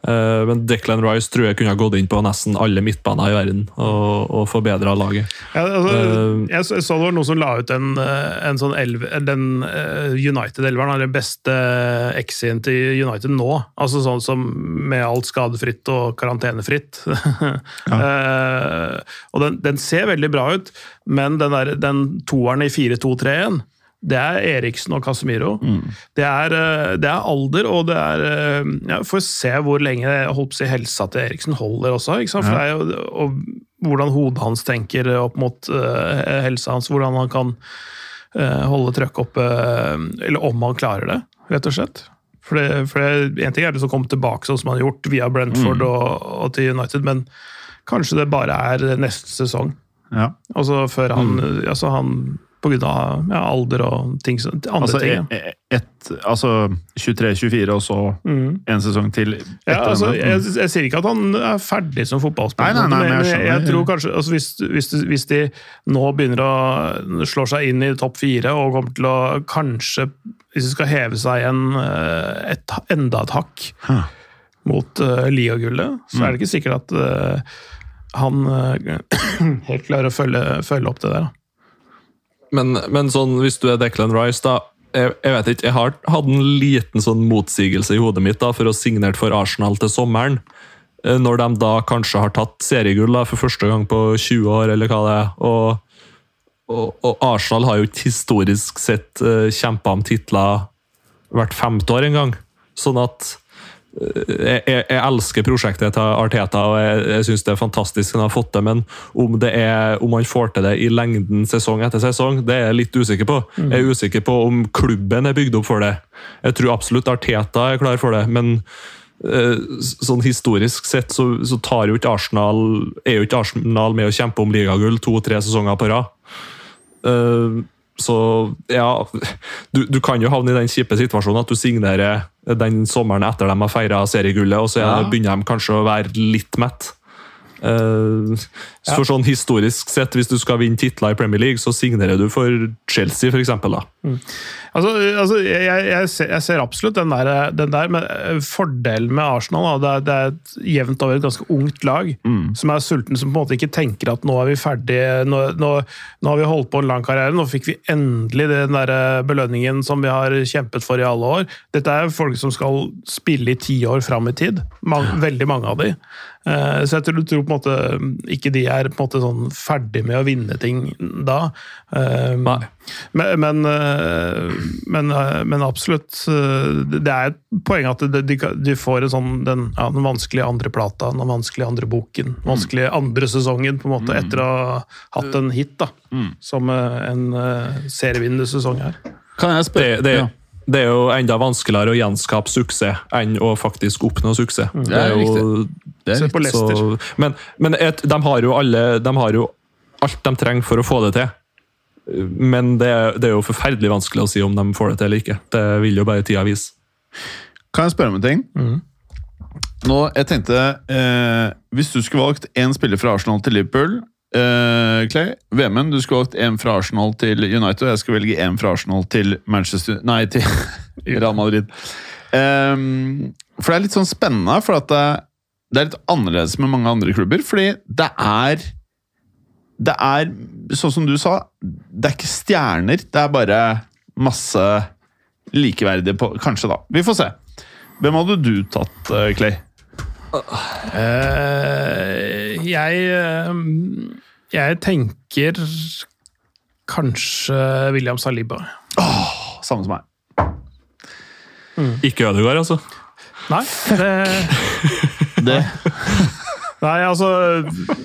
Eh, Men Declan Rice tror jeg kunne ha gått inn på nesten alle midtbaner i verden og, og forbedra laget. Ja, altså, uh, jeg så det var noen som la ut en, eh, en sånn elv, den United-elveren, den beste X-en til United nå. Altså sånn som med alt skadefritt og karantenefritt. <laughs> Eh, og den, den ser veldig bra ut, men den, der, den toeren i 4-2-3-en det er Eriksen og Casemiro. Det, er, eh, det er alder, og det er eh, ja, Får se hvor lenge holdt på å si, helsa til Eriksen holder også. For det er jo, og hvordan hodet hans tenker opp mot uh, helsa hans. Hvordan han kan uh, holde trøkket oppe, uh, eller om han klarer det, rett og slett. For, det, for det, En ting er det som kommer tilbake sånn som han har gjort via Brentford og, og til United, men kanskje det bare er neste sesong. Ja. Altså før han, altså han av ja, alder og ting, andre Altså, ting. Ja. e- e- et, altså 23-24, og så en sesong til Mm. Ja, altså, jeg, jeg sier ikke at han er ferdig som fotballspiller, Nei, nei, nei, men jeg jeg, jeg, tror kanskje altså hvis, hvis, hvis de nå begynner å slå seg inn i topp fire og kommer til å kanskje, hvis de skal heve seg igjen eh, et, enda et hakk Huh. mot uh, Lia-gullet, så er det ikke sikkert at uh, han uh, <clears throat> helt klarer å følge, følge opp det der. da. Men, men sånn, hvis du er Declan Rice, da jeg, jeg vet ikke, jeg har hatt en liten sånn motsigelse i hodet mitt da, for å signere for Arsenal til sommeren. Eh, Når de da kanskje har tatt seriegull da, for første gang på 20 år, eller hva det er. Og, og, og Arsenal har jo ikke historisk sett uh, kjempa om titler hvert femte år engang. Sånn at eh, jeg, jeg, jeg elsker prosjektet til Arteta, og jeg, jeg syns det er fantastisk han har fått det, men om, det er, om han får til det i lengden sesong etter sesong, det er jeg litt usikker på. Jeg er usikker på om klubben er bygd opp for det. Jeg tror absolutt Arteta er klar for det, men eh, sånn historisk sett så, så tar jo ikke Arsenal er jo ikke Arsenal med å kjempe om ligagull to-tre sesonger på rad. Eh, så ja du, du kan jo havne i den kjipe situasjonen at du signerer den sommeren etter de har feira seriegullet, og så Ja. begynner de kanskje å være litt mett. Uh, så for sånn Historisk sett, hvis du skal vinne titler i Premier League, så signerer du for Chelsea, eksempel, da. Altså, altså jeg, jeg, ser, jeg ser absolutt den der, den der men eh, fordelen med Arsenal da, det, er, det er jevnt over et ganske ungt lag som er sulten, som på en måte ikke tenker at nå er vi ferdige, nå, nå, nå har vi holdt på en lang karriere, nå fikk vi endelig den der eh, belønningen som vi har kjempet for i alle år. Dette er folk som skal spille i ti år fram i tid, Mang, veldig mange av de. Eh, Så jeg tror, tror på en måte ikke de er på en måte sånn ferdig med å vinne ting da. Nei. Men, men, eh, men, eh, men absolutt. eh, Det er et poeng at de, får en sånn, den, ja, den vanskelige andre plata, den vanskelige andre boken, den vanskelige andre sesongen, på en måte, etter å ha hatt en hit, da. Som eh, en serievinnende sesong her. Kan jeg Det, spørre det, det, det er jo enda vanskeligere å gjenskape suksess enn å faktisk oppnå suksess. Det er jo, Det er Leicester. så, men men et, de har jo alle De har jo alt de trenger for å få det til. Men det, det er jo forferdelig vanskelig å si om de får det til eller ikke. Det vil jo bare tida vise. Kan jeg spørre om en ting? Nå, jeg tenkte eh, Hvis du skulle valgt én spiller fra Arsenal til Liverpool eh, Clay, Vemund, du skulle valgt én fra Arsenal til United, og jeg skal velge én fra Arsenal til Manchester Nei, til <laughs> Real Madrid. Ehm, for det er litt sånn spennende, for at det, det er litt annerledes med mange andre klubber. Fordi det er Det er, sånn som du sa, det er ikke stjerner. Det er bare masse likeverdige på Kanskje, da. Vi får se. Hvem hadde du tatt, eh, Clay? Uh, jeg eh, Jeg tenker kanskje William Saliba. Samme som meg. Ikke Ødegaard, altså. Nei, det Det, Nei, altså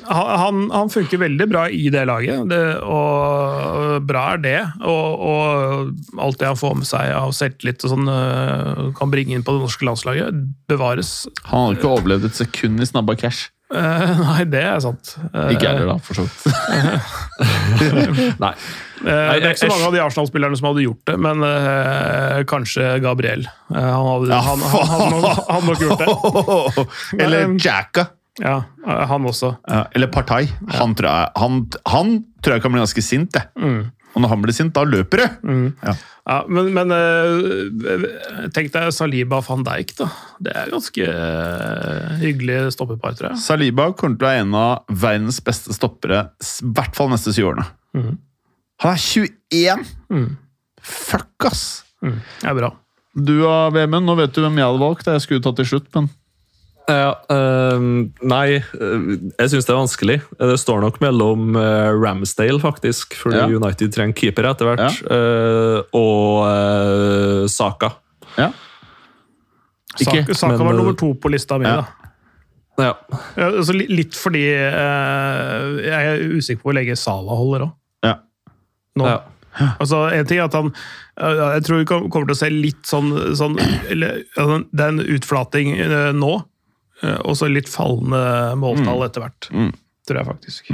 Han, han funker veldig bra i det laget, det, og bra er det. Og, og alt det han får med seg av selvtillit og sånn, øh, kan bringe inn på det norske landslaget, bevares. han hadde ikke overlevd et sekund i snabba cash. Uh, <laughs> nei, det er sant. Uh, Ikke jeg heller, da, for så vidt. <laughs> Nei. Uh, det er ikke så mange av de Arsenal-spillerne som hadde gjort det, men kanskje Gabriel. Han, hadde, Ja, han, han, han, <laughs> hadde nok gjort det. Eller Jacka. Ja, han også. Eller Partai. Han, tror jeg, han, han tror jeg kan bli ganske sint, jeg. Mm. Og når han blir sint, da løper det! Ja. Ja, men, men eh, tenk deg Saliba van Dijk, da. Det er ganske eh, hyggelig stoppepar, tror jeg. Saliba kommer til å være en av verdens beste stoppere, i hvert fall neste syv årene. Mm. Han er 21! Mm. Fuck, ass! Mm, det er bra. Du og Vemund, nå vet du hvem jeg hadde valgt. Jeg skulle tatt til slutt, men Ja, uh, nei, eh, jeg syns det er vanskelig. Det står nok mellom eh, Ramsdale, faktisk, fordi Ja. United trenger keeper etter hvert, eh, og uh, Saka. ja. Ikke, Saka, Saka men, var nummer to på lista mi, ja. da. Ja. Ja, altså, litt fordi eh, jeg er usikker på hvor lenge Sala holder òg. Ja. Nå. Ja. Altså, en ting er at han Jeg tror vi kommer til å se litt sånn, sånn eller, ja, Det er en utflating nå, og så litt fallende måltall etter hvert. Mm. Tror jeg faktisk.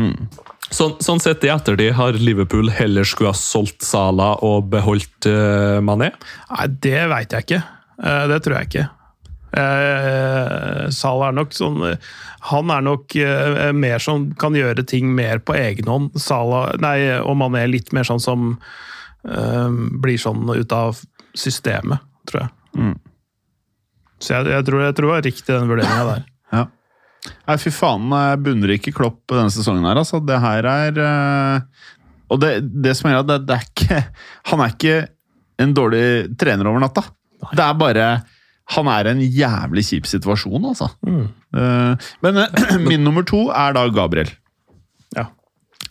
Sånn, sånn sett i ettertid har Liverpool heller skulle ha solgt Sala og beholdt uh, Mané. Nei, det veit jeg ikke. Uh, det tror jeg ikke. Uh, Salah er nok sånn eh, Han er nok eh, mer som kan gjøre ting mer på egen hånd. Salah, nei, og Mané litt mer sånn som eh, blir sånn ut av systemet, tror jeg. Mm. Så jeg, jeg, tror, jeg tror det var riktig den vurderinga der. Ja. Nei, fy faen, bunner ikke Klopp denne sesongen her, altså. Det her er eh, Og det, det som er at det, det er ikke Han er ikke en dårlig trener over natta. Det er bare Han er i en jævlig kjip situasjon, altså. Mm. Eh, men eh, <clears throat> min nummer to er da Gabriel. Ja.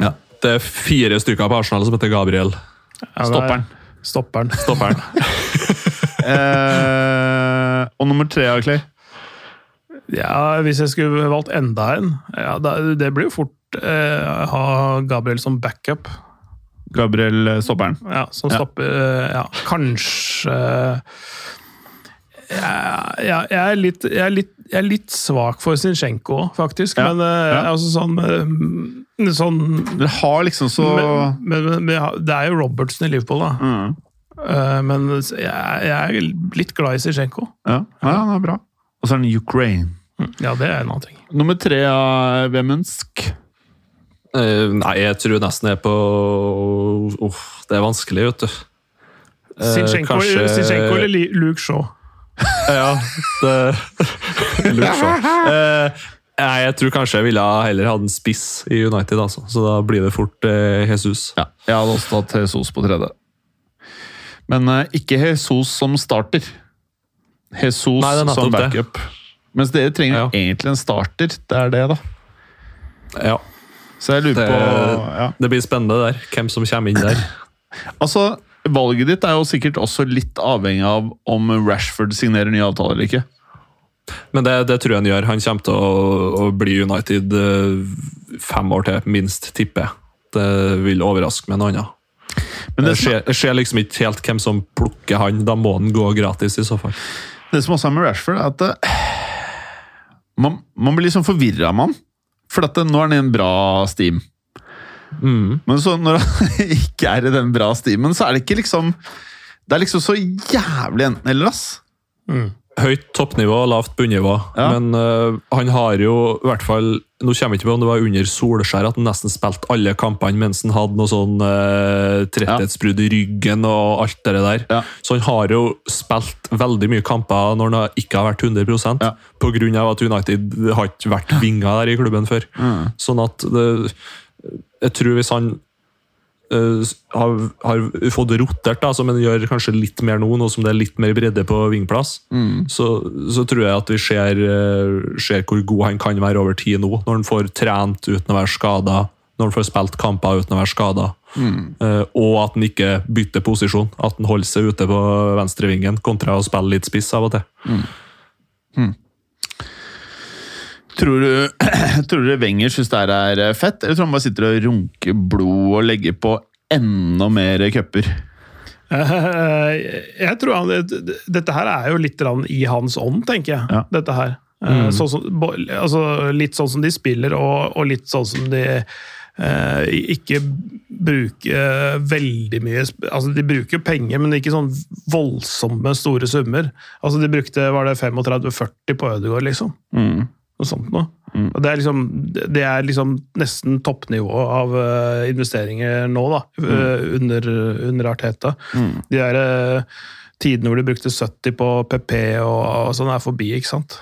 Ja. Det er fire stykker på Arsenal som heter Gabriel. Ja, er- Stopperen. Stopperen. Stopperen. <laughs> <laughs> Eh, og nummer tre, Clay. Ja, hvis jeg skulle valgt enda en ja, Det blir jo fort eh, ha Gabriel som backup. Gabriel eh, Stopperen. Ja, som stopper ja. Ja, kanskje ja, ja, jeg, er litt, jeg, er litt, jeg er litt svak for Zinchenko, faktisk. Ja, Men eh, ja. altså sånn, eh, sånn Dere har liksom så men, men, men, det er jo Robertsen i Liverpool, da. mm. Eh, men jeg, jeg er litt glad i Zinchenko. Ja. ja, det er bra. Og så er den Ukraine. Ja, det er en annen ting. Nummer tre av Vemunsk. Eh, nei, jeg tror nesten jeg er på Uff, det er vanskelig, vet du. Eh, Zinchenko, kanskje- Sinchenko eller Luke Shaw? <laughs> Ja, det <laughs> Luke så. Eh, nei, jeg tror kanskje jeg ville heller hatt en spiss i United, altså. Så da blir det fort eh, Jesus. Ja, jeg hadde også tatt Jesus på tredje. Men eh, ikke Jesus som starter. Jesus Nei, som backup. det. Mens dere trenger Ja. egentlig en starter. Det er det, da. Ja, Så jeg lurer det, på ja. det blir spennende der. Hvem som kommer inn der. <laughs> Altså, Valget ditt er jo sikkert også litt avhengig av om Rashford signerer ny avtale eller ikke. Men det, det tror jeg han gjør. Han kommer til å, å bli United eh, fem år til, minst, tipper jeg. Det vil overraske med noe annet. Men det, ser, jeg ser liksom ikke helt hvem som plukker han. Da må han gå gratis, i så fall. Det som også er med Rashford, er at eh, man, man blir liksom forvirra av han. For at eh, nå er han i en bra steam. Mm. Men så når han <laughs> ikke er i den bra steamen, så er det ikke liksom Det er liksom så jævlig enten-eller, ass. Høyt toppnivå, lavt bunnivå. Ja. Men uh, han har jo i hvert fall Nå kommer jeg ikke på om det var under Solskjær at han nesten spilte alle kampene mens han hadde noe sånn uh, tretthetsbrudd i ryggen og alt det der. Ja. Så han har jo spilt veldig mye kamper når han ikke har vært 100 Ja. av at United har ikke vært vinger der i klubben før. Mm. Sånn at det, Jeg tror hvis han øh, har, har fått rotert, da, som en gjør kanskje litt mer nå, nå som det er litt mer bredde på vingplass, Mm. så, så tror jeg at vi ser, uh, ser hvor god han kan være over tid nå. Når han får trent uten å være skada, når han får spilt kamper uten å være skada. Mm. Eh, og at han ikke bytter posisjon. At han holder seg ute på venstrevingen kontra å spille litt spiss av og til. Tror du, <clears throat> tror du Wenger syns det er eh, fett, eller tror han bare sitter og runker blod og legger på enda mer cuper? Eh, Jeg tror han, Dette her er jo litt i hans ånd, tenker jeg. Ja. Dette her. Mm. Sånn som, altså, litt sånn som de spiller, og, og litt sånn som de eh, ikke bruker veldig mye altså De bruker penger, men ikke sånn voldsomme store summer. Altså De brukte var det 35-40 på Ødegaard, liksom. Mm. Noe sånt noe. Og det er liksom, det er liksom nesten toppnivå av uh, investeringer nå, da, eh, under, under Arteta. De der uh, tidene hvor de brukte 70 på PP og, og sånn, er forbi, ikke sant?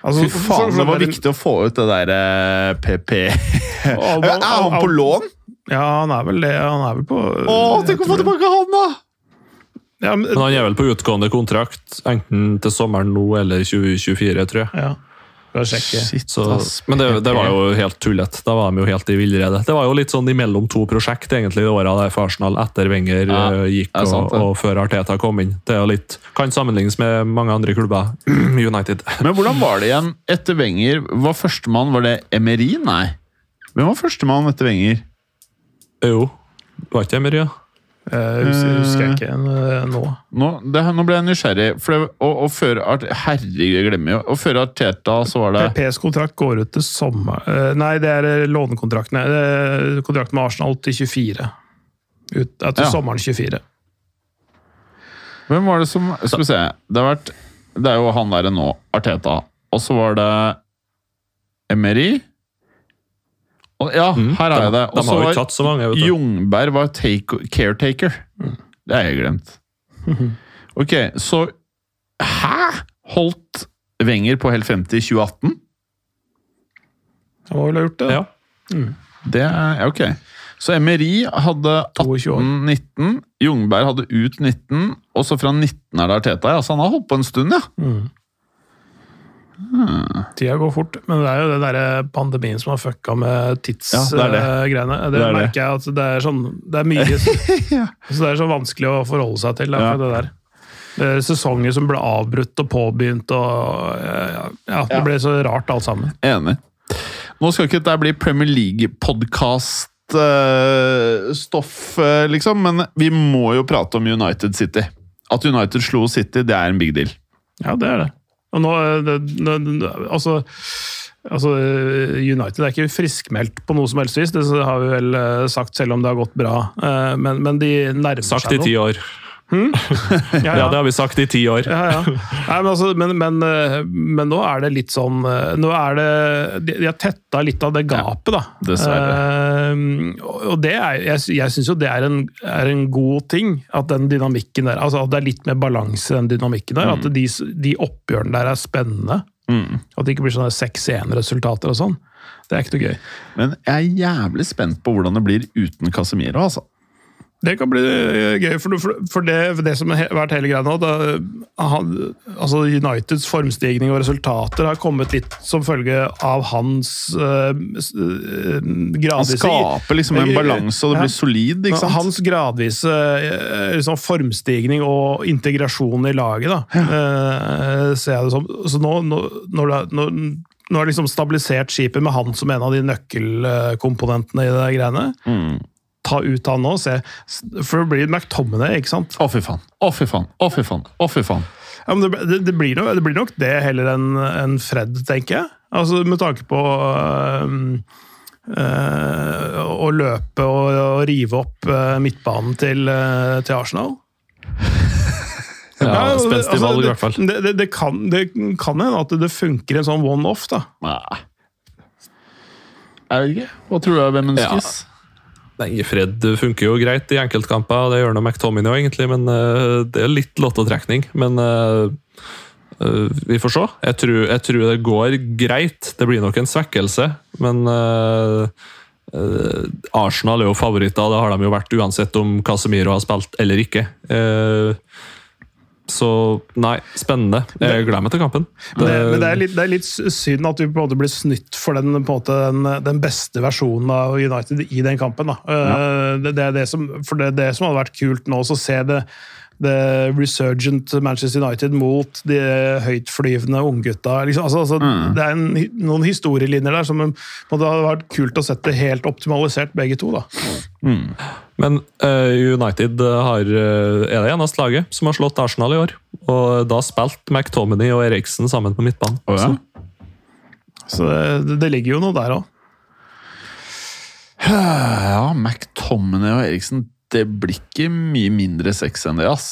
Altså, Fy faen, det var viktig å få ut det der eh, PP Og- <laughs> Er han på lån? Ja, han er vel det. Han er vel på Å, tenk å få tilbake han, da! Ja, men, Men han er vel på utgående kontrakt, enten til sommeren nå eller 2024, tror jeg. ja. Skal å sjekke. Shit, Så, men det, det var jo helt tullete. Da var de jo helt i villrede. Det var jo litt sånn imellom to prosjekt egentlig i åra der for Arsenal, etter Wenger Ja, eh, gikk sant, og, og før Arteta kom inn. Det er jo litt, kan sammenlignes med mange andre klubber. <clears throat> United. <laughs> Men hvordan var det igjen etter Wenger? Var førstemann Var det Emery? Nei. Hvem var førstemann etter Wenger? Jo, det var ikke Emery, ja? Eh, husker, husker jeg ikke eh, nå. Nå, det, nå ble jeg nysgjerrig. For det, og, og før Herregud, jeg glemmer jo. Og før Arteta så var det PPs kontrakt går ut til sommer... eh, Nei, det er lånekontrakten. Kontrakt med Arsenal til 24. Ut, til Ja. sommeren 24. Hvem var det som Skal vi se. Det har vært Det er jo han derre nå, Arteta. Og så var det Emery. Og, ja, Mm, her er det. De, Og så ikke var så mange. vet du. Jungberg var take, caretaker. Det har jeg glemt. <laughs> Ok, så Hæ?! Holdt Wenger på helt frem til 2018? Han må vel ha gjort det. Ja. Det er ok. Så Emery hadde 18-19, Jungberg hadde ut 19, og så fra 19 er det Arteta. Altså, han har holdt på en stund, ja. Tida går fort, men det er jo den der pandemien som har fucka med Ja, det er det. tidsgreiene. det, Det er det. merker jeg at det er sånn Det er mye <laughs> Så det er så vanskelig å forholde seg til. Ja. Det der. Det er sesonger som ble avbrutt og påbegynt og ja, ja, Det Ja. ble så rart alt sammen. Enig. Nå skal ikke dette bli Premier League-podkast-stoff, liksom, men vi må jo prate om United City. At United slo City, det er en big deal. Ja, det er det. Og nå, det, det, altså, altså United er ikke friskmeldt på noe som helst vis, det har vi vel eh, sagt, selv om det har gått bra. Eh, Men, men de nærmer Sagt i seg ti nå. År. <laughs> Ja, Ja, ja. det har vi sagt i ti år. Ja, ja. Nei, men, altså, men, men, eh, men nå er det litt sånn eh, Nå er det De har tetta litt av det gapet, da. dessverre. Uh, og det er, jeg, jeg syns jo det er en, er en god ting, at den dynamikken der altså At det er litt mer balanse i den dynamikken der. At de, de oppgjørene der er spennende. Mm. At det ikke blir sånne 6-1-resultater og sånn. Det er ikke noe gøy. Men jeg er jævlig spent på hvordan det blir uten Casemiro, altså. Det kan bli eh, gøy, for, for, det, for det som har vært hele greia nå da, han, altså Uniteds formstigning og resultater har kommet litt som følge av hans uh, Han gradvise skaper liksom en balanse, og det Ja. blir solid, ikke sant? Hans gradvise liksom, formstigning og integrasjon i laget, da, eh, ser jeg det som. Så nå, nå, når det, når, nå har liksom stabilisert skipet med han som en av de nøkkelkomponentene i det greiene. Mm. Ta ut han nå, se. For det blir McTominay, ikke sant? Å, fy faen. Å, fy faen. Å, fy faen. Å, fy faen. Ja, men det, det, det, blir nok, det blir nok det heller enn en Fred, tenker jeg. Altså Med tanke på øh, øh, å løpe og, og rive opp øh, midtbanen til, øh, til Arsenal. <laughs> Ja, Spenstig valg, altså, i hvert fall. Det, det, det, kan, det kan hende at det funker en sånn one-off, da. Nei. Jeg vet ikke. Hva tror du er hvem ønskes? Nei, Fred funker jo greit i enkeltkamper, det gjør nå McTominay egentlig, men uh, det er litt lottotrekning. Men uh, uh, vi får se. Jeg tror, jeg tror det går greit. Det blir nok en svekkelse, men Arsenal er jo favoritter, det har de jo vært uansett om Casemiro har spilt eller ikke. Eh, så nei, spennende. Jeg gleder meg til kampen. Men det, men det, er litt, det er litt synd at vi på en måte blir snytt for den, måte, den, den beste versjonen av United i den kampen. Eh, Det, det er det som, for det, det som hadde vært kult nå, så se det, det resurgent Manchester United mot de høytflyvende unggutta. Liksom, altså, altså, Det er en, noen historielinjer der som det hadde vært kult å sette helt optimalisert, begge to. da. Men eh, United har, eh, er det eneste laget som har slått Arsenal i år. Og da spilte McTominay og Eriksen sammen på midtbanen. Oh, ja? Så det, det ligger jo noe der òg. <sighs> Ja, McTominay og Eriksen Det blir ikke mye mindre sex enn det, ass.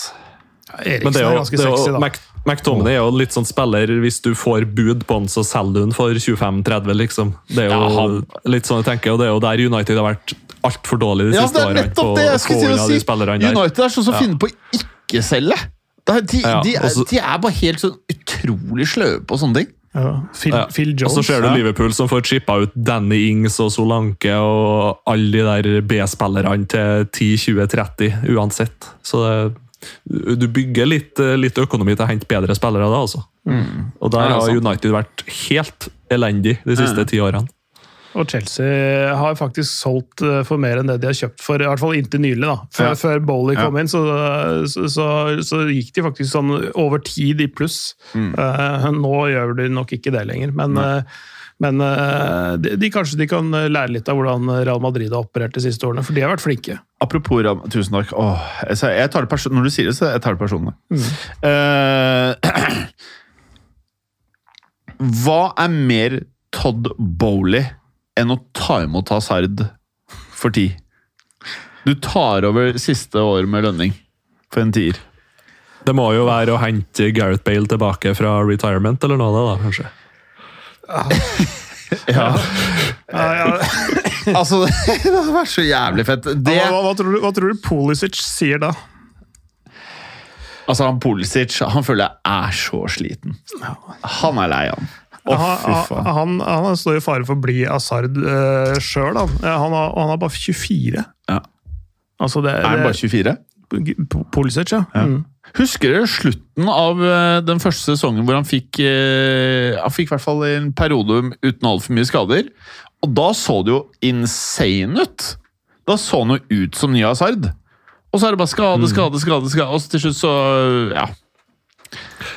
Men Eriksen det er, er ganske sexy, da. Mac, McTominay er jo litt sånn spiller Hvis du får bud på han, så selger du han for 25-30, liksom. Det er jo Ja, han- litt sånn jeg tenker, og det er jo der United har vært altfor dårlig de Ja, siste det er årene. nettopp på det jeg skulle til å si! United er sånn som Ja. finner på å ikke selge. De, De, de, er, de er bare helt sånn utrolig sløve på sånne ting. Ja, Phil, Ja. Phil Og så ser du ja. Liverpool som får chippa ut Danny Ings og Solanke og alle de der B-spillerne til 10-20-30 uansett. Så det, du bygger litt, litt økonomi til å hente bedre spillere da, altså. Og der har. United vært helt elendig de siste Ja. ti årene. Og Chelsea har faktisk solgt eh, for mer enn det de har kjøpt for, i hvert fall inntil nylig. da. Før, Ja. før Bowley kom Ja. inn, så, så, så, så gikk de faktisk sånn over tid i pluss. Mm. Uh, nå gjør de nok ikke det lenger, men, uh, men uh, de, de, kanskje de kan lære litt av hvordan Real Madrid har operert de siste årene, for de har vært flinke. Apropos Ram, tusen takk. Åh, jeg, tar det person Når du sier det, så jeg tar det personlig. Eh, <clears throat> hva er mer Todd Bowley enn å ta imot Hazard for ti? Du tar over siste år med lønning for en tier. Det må jo være å hente Gareth Bale tilbake fra retirement eller noe av det, da, kanskje. <laughs> Ja. Ja, ja. <laughs> altså, det hadde vært så jævlig fett. Det, hva, hva, hva, tror du, hva tror du Pulisic sier da? altså, han Pulisic han føler jeg er så sliten. Han er lei, han. Han, han, han står i fare for å bli Asard uh, sjøl, han. Eh, Han, har- og han er bare 24. Ja. Altså det, Er han bare 24? P- Pulisic, ja. Mm. Husker dere slutten av eh, den første sesongen hvor han fikk eh, Han fikk i hvert fall en periode uten altfor mye skader. Og da så det jo insane ut! Da så han jo ut som ny Asard. Og så er det bare skade, skade, skade, skade. Og så til slutt så Ja.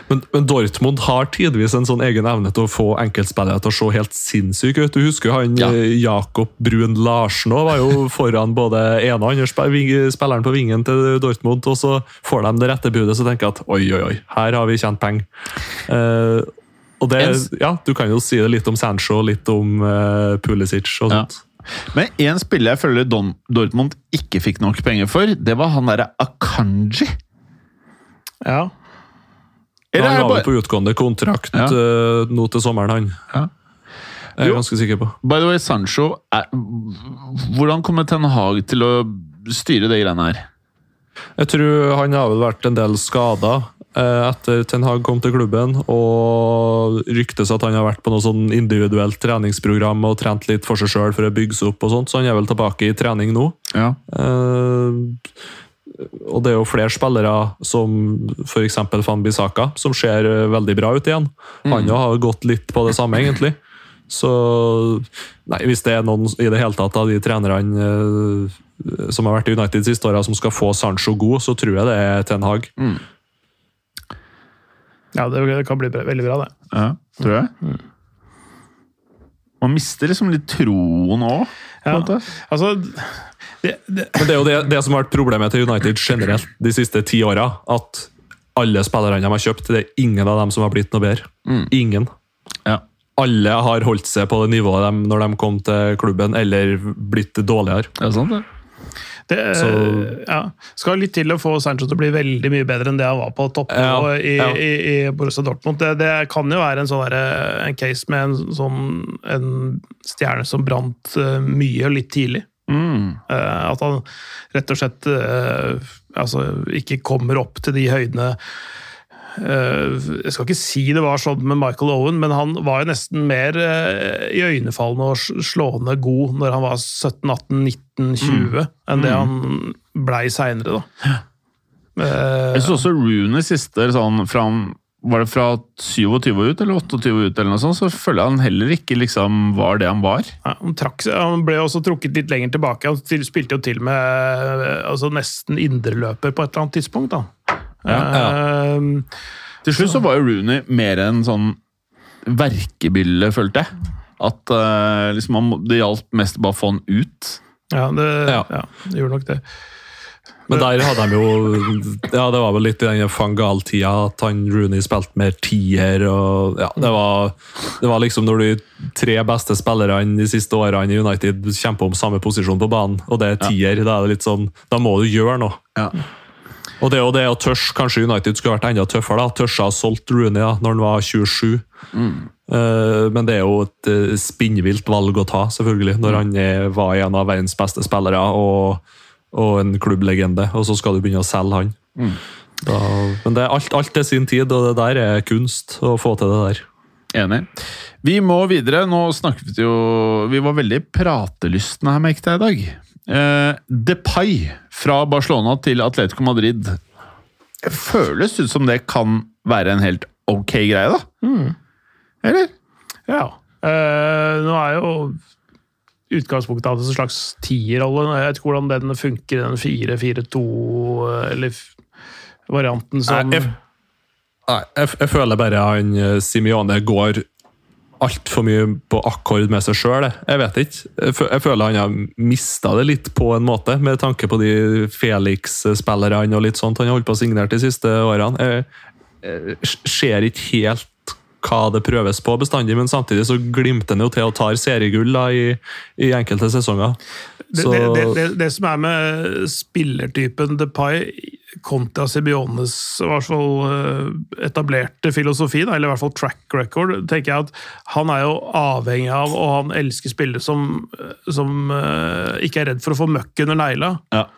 Men, men Dortmund har tidvis en sånn egen evne til å få enkeltspillere til å se helt sinnssyke ut. Du husker han Ja. eh, Jakob Brun Larsen òg, var jo <laughs> foran både ene og andre spilleren på vingen til Dortmund, og så får de det rette budet, så tenker jeg at oi, oi, oi, her har vi tjent penger. Uh, og det, En- ja, Du kan jo si det litt om Sancho, litt om uh, Pulisic og Ja. sånt. Men én spiller jeg føler Don Dortmund ikke fikk nok penger for, det var han derre Akanji. Ja. Han la bare, på utgående kontrakt Ja. eh, nå til sommeren, han. Ja. Jeg er Jo. ganske sikker på. by the way, Sancho er, Hvordan kommer Ten Hag til å styre de greiene her? Jeg tror han har vel vært en del skada etter Ten Hag kom til klubben. Og ryktes at han har vært på noe sånn individuelt treningsprogram og trent litt for seg sjøl for å bygge seg opp, og sånt, så han er vel tilbake i trening nå. Ja. Eh, og det er jo flere spillere, som f.eks. Van Bissaka, som ser eh, veldig bra ut igjen. Han jo har gått litt på det samme, egentlig. Så nei, hvis det er noen i det hele tatt av de trenerne eh, som har vært i United siste åra, som skal få Sancho god, så tror jeg det er Ten Hag. ja, det kan bli veldig bra, det. ja tror jeg. Man mister liksom litt troen òg. Ja. Altså, det, det, Men det er jo det, det som har vært problemet til United generelt de siste ti åra. At alle spillerne de har kjøpt, det er ingen av dem som har blitt noe bedre. Ingen. Ja. Alle har holdt seg på det nivået de, når de kom til klubben, eller blitt dårligere. Det er sant, det. det Så- ja. Skal litt til å få Sancho til å bli veldig mye bedre enn det han var på toppnivå Ja, i, ja. i, i Borussia Dortmund. Det, det kan jo være en, sånn en case med en, sånn, en stjerne som brant eh, mye og litt tidlig. Mm. Eh, at han rett og slett eh, altså, ikke kommer opp til de høydene eh, Jeg skal ikke si det var sånn med Michael Owen, men han var jo nesten mer iøynefallende og slående god når han var 17-18-19-20, enn det han blei seinere, da. Jeg synes også Rooney siste sånn fra han Var det fra 27 og ut, eller 28 og ut, eller noe sånt, så føler jeg han heller ikke liksom var det han var. ja, han, trakk, han ble også trukket litt lenger tilbake. Han spilte jo til med altså nesten indreløper på et eller annet tidspunkt. da. Eh, Til slutt så var jo Rooney mer en sånn verkebylle, følte jeg. At uh, liksom han, det gjaldt mest bare å få han ut. ja, det, Ja. ja, det gjorde nok det. Men der hadde de jo Ja, det var vel litt i den Fangal-tida at han Rooney spilte mer tier. og ja, det var, det var liksom når de tre beste spillerne de siste årene i United kjemper om samme posisjon på banen, og det er tier, da er det litt sånn Da må du gjøre noe. Og det og det å tørse, Kanskje United skulle vært enda tøffere. da, Tørsa ha solgt Rooney da, når han var 27. Mm. men det er jo et eh, spinnvilt valg å ta, selvfølgelig, når han er, var en av verdens beste spillere og, og en klubblegende, og så skal du begynne å selge han. Da, men det er alt, alt er sin tid, og det der er kunst å få til det der. Enig. Vi må videre. Nå snakket vi jo Vi var veldig pratelystne her, merket jeg i dag. Eh, Depay fra Barcelona til Atletico Madrid. Det føles ut som det kan være en helt ok greie, da? Eller? Ja. Eh, nå er jo utgangspunktet hadde en slags tierrolle. Jeg vet ikke hvordan den funker, den 4-4-2 eller varianten som Nei, jeg, jeg, jeg føler bare han eh, Simione går altfor mye på akkord med seg sjøl. Jeg vet ikke. Jeg føler han har mista det litt på en måte, med tanke på de Felix-spillerne og litt sånt han har holdt på å signere de siste årene. Jeg, jeg ser ikke helt hva det prøves på bestandig, men samtidig så glimter han jo til og tar seriegull da, i, i enkelte sesonger. det, Så, det, det, det, det som er med spillertypen Depay kontra Sibiones i hvert fall eh, etablerte filosofi, da, eller i hvert fall track record, tenker jeg at han er jo avhengig av, og han elsker spillere som, som eh, ikke er redd for å få møkk under negla. Ja.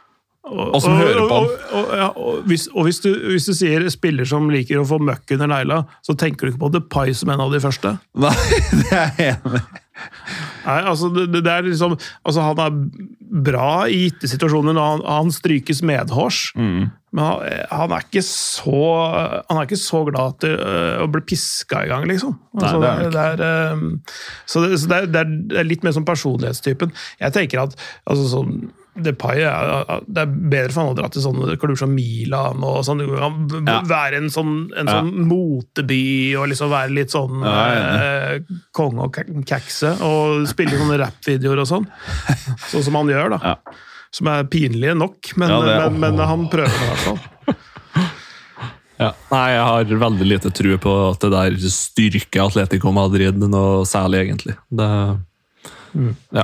Og, Og som hører på han. Og, og, ja, og, hvis, og hvis, du, hvis du sier spiller som liker å få møkk under negla, så tenker du ikke på The Pie som en av de første. Nei, <laughs> det er jeg enig. Nei, altså, det, det er liksom, altså Han er bra i gitte situasjoner når han, han strykes medhårs, Mm. men han, han, er ikke så, han er ikke så glad til øh, å bli piska i gang, liksom. Altså, Nei, det er det er, så det, så det, er, det er litt mer som personlighetstypen. Jeg tenker at altså, sånn, Depay er, det er bedre for han å dra til sånne klubber som Milan og sånn. Du kan b- Ja. være en sånn, en Ja. sånn moteby og liksom være litt sånn Ja, eh, konge og kak- kakse og spille sånne rappvideoer og sånn. <laughs> Sånn som han gjør, da. Ja. Som er pinlige nok, men, Ja, er- men, men han prøver det i hvert fall. <laughs> Ja. Nei, jeg har veldig lite tro på at det der styrker Atletico Madrid noe særlig, egentlig. Det, ja.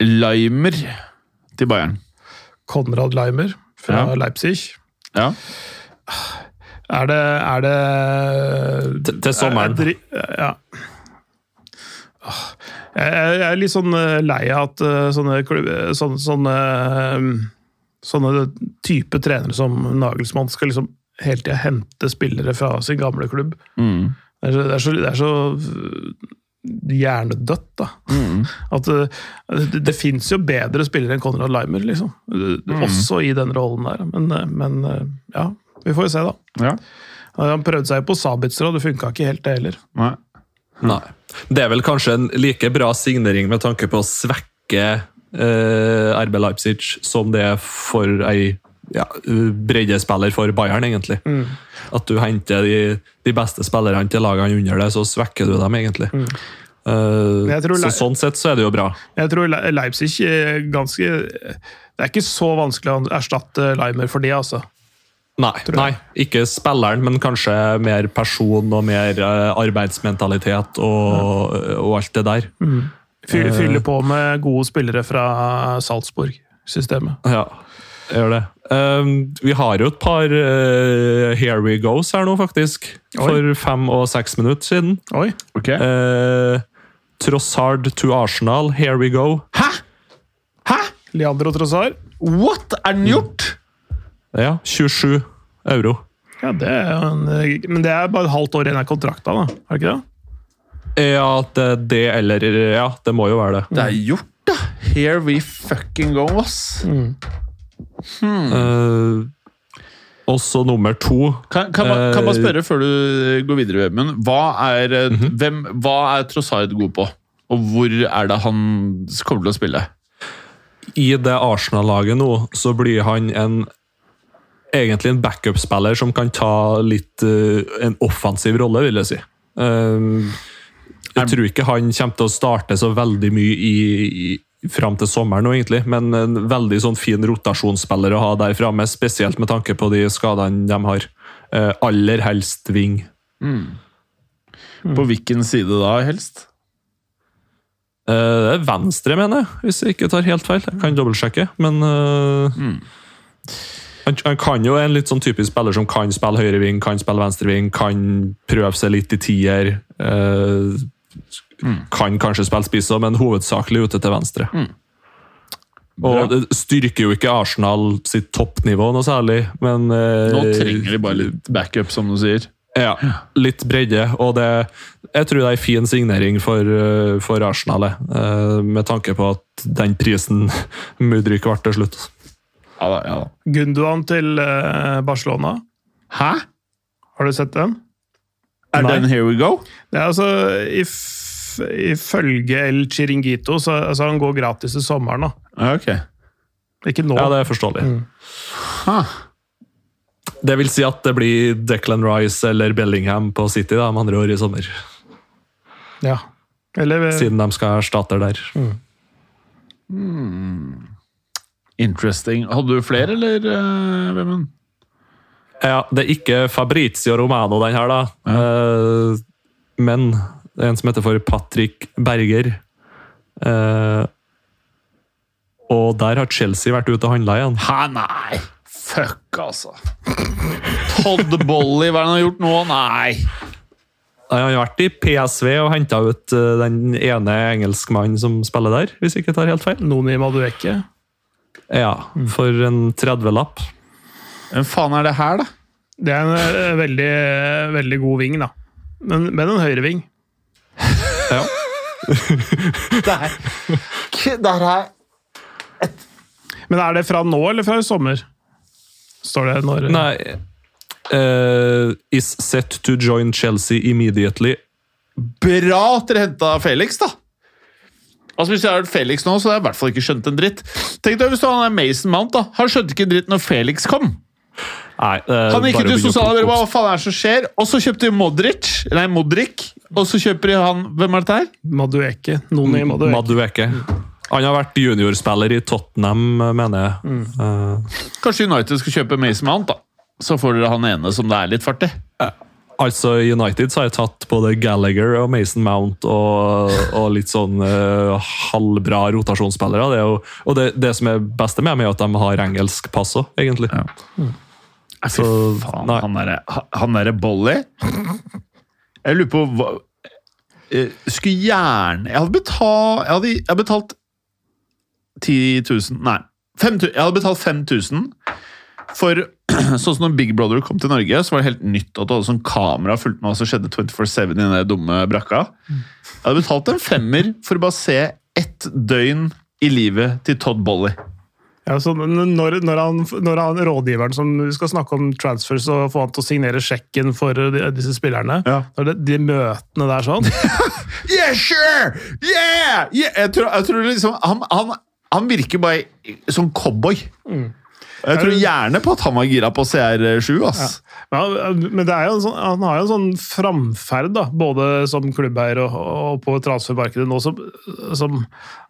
Limer til Bayern. Konrad Leimer fra Ja. Leipzig. Ja. Er det, er det Til- til sommeren. er er, Ja. Jeg jeg er litt sånn eh, lei av at eh, sånne, sånne, sånne, eh, sånne type trenere som Nagelsmann skal liksom hele tida hente spillere fra sin gamle klubb. Mm. Det er så, det er så, det er så hjernedødt, da. Mm. <laughs> At øh, det, det fins jo bedre spillere enn Konrad Leimer, liksom. Øh, Mm. Også i den rollen der. Men, øh, men ja, vi får jo se, da. Ja. Han prøvde seg på Sabitzer, og det funka ikke helt, det heller. Nei. Nei. Det er vel kanskje en like bra signering med tanke på å svekke eh, RB Leipzig som det er for ei ja, breddespiller for Bayern, egentlig. At du henter de, de beste spillerne til lagene under det, så svekker du dem, egentlig. Mm. Uh, tror så Sånn sett så er det jo bra. Jeg tror Le- Leipzig er ganske Det er ikke så vanskelig å erstatte Leimer for de, altså. Nei, nei, ikke spilleren, men kanskje mer person og mer eh, arbeidsmentalitet og, og alt det der. Fylle, fylle på med gode spillere fra Salzburg-systemet. Ja, gjør det. Ehm, vi har jo et par uh, Here We Goes her nå, faktisk. For fem og seks minutter siden. Oi! Ok. Uh, Trossard to Arsenal, Here We Go. Hæ?! Hæ?! Leandro Trossard. What er den gjort?! Ja, 27 euro. Ja, det er en, men det er bare et halvt år igjen av kontrakta, da. Er det ikke det? Ja, det, det eller Ja, det må jo være det. Det er gjort, da! Here we fucking go, ass. Eh, også nummer to. Kan, kan, man, kan man Eh, spørre før du går videre, Vemund, hva, hvem, hva er Trossard god på? Og hvor er det han kommer til å spille? I det Arsenal-laget nå, så blir han en egentlig en backup-spiller som kan ta litt uh, en offensiv rolle, vil jeg si. Eh, jeg tror ikke han kommer til å starte så veldig mye i, i, fram til sommeren, nå, egentlig, men en veldig sånn fin rotasjonsspiller å ha der framme, spesielt med tanke på de skadene de har. Eh, aller helst ving. På hvilken side da, helst? Eh, venstre, mener jeg, hvis jeg ikke tar helt feil. Jeg kan dobbeltsjekke, men eh, han, han kan jo en litt sånn typisk spiller som kan spille høyreving, kan spille venstreving, kan prøve seg litt i tier. eh, Kan kanskje spille spiss òg, men hovedsakelig ute til venstre. Og det styrker jo ikke Arsenal sitt toppnivå noe særlig, men eh, Nå trenger de bare litt backup, som du sier. ja, litt bredde, og det, jeg tror det er en fin signering for, eh, for Arsenal. Eh, med tanke på at den prisen <laughs> Mudrik ble til slutt. Ja da, ja da. Gunduan til Barcelona. Hæ? Har du sett den? Er Nei. den Here We Go? Det er altså, if, Ifølge El Chiringuito så, altså, han går gratis i sommeren. da. Ja, ok. Ikke nå. Ja, det er forståelig. Ha. Det vil si at det blir Declan Rice eller Bellingham på City da, med andre år i sommer. Ja. Eller Siden de skal erstatte der. Interesting. Hadde du flere, eller, uh, Vemund? Ja, det er ikke Fabrizio Romano, den her, da. Eh, men det er en som heter for Patrick Berger. Eh, og der har Chelsea vært ute og handla igjen. Hæ, nei! Fuck, altså. Todd Bolly, hva er det han har gjort nå? Nei! Han har vært i PSV og henta ut eh, den ene engelskmannen som spiller der, hvis jeg ikke tar helt feil. Noni Madueke. Ja, for en 30-lapp. Hvem faen er det her, da? Det er en eh, veldig, veldig god ving, da. Men, men en høyreving. Ja. Der, der er Men er det fra nå eller fra i sommer? Står det når Nei Uh, Is set to join Chelsea immediately. Bra at dere henta Felix, da! Altså Hvis jeg hadde hørt Felix nå, så hadde jeg i hvert fall ikke skjønt en dritt. Tenk deg hvis du han er Mason Mount, da. Han skjønte ikke en dritt når Felix kom. Nei, eh, Han gikk bare ut i sosiale medier, hva faen er det som skjer? Og så kjøpte de Modric, nei Modric, og så kjøper de han Hvem er dette her? Madueke. Noni i Madueke. Madueke. Han har vært juniorspiller i Tottenham, mener jeg. Eh, Kanskje United skal kjøpe Mason Mount, da. Så får dere han ene som det er litt fart i. altså, i United så har jeg tatt både Gallagher og Mason Mount og, og litt sånn uh, halvbra rotasjonsspillere. Det er jo, og det, det som er beste med dem, er at de har engelsk pass òg, egentlig. Ja. Fy Så, faen, nei. han derre han derre Bolly Jeg lurer på hva eh, Skulle gjerne Jeg hadde betalt Jeg hadde, jeg hadde betalt 10 000 Nei. 5 jeg hadde betalt 5000 for <clears throat> Sånn som når Big Brother kom til Norge, så var det helt nytt at du hadde sånn kamera fulgt med hva som skjedde 24-7 i den dumme brakka. Jeg hadde betalt en femmer for å bare se ett døgn i livet til Todd Bolly. Ja, så når, når, han, når han rådgiveren som skal snakke om transfers og få han til å signere sjekken for de, disse spillerne Ja. når det, De møtene der sånn <laughs> Yeah, sure! Yeah! yeah! Jeg, tror, jeg tror liksom han, han, han virker bare som cowboy. Jeg tror gjerne på at han var gira på CR7, ass. Ja, men det er jo en sånn, han har jo en sånn framferd, da, både som klubbeier og, og på transfermarkedet nå, som, som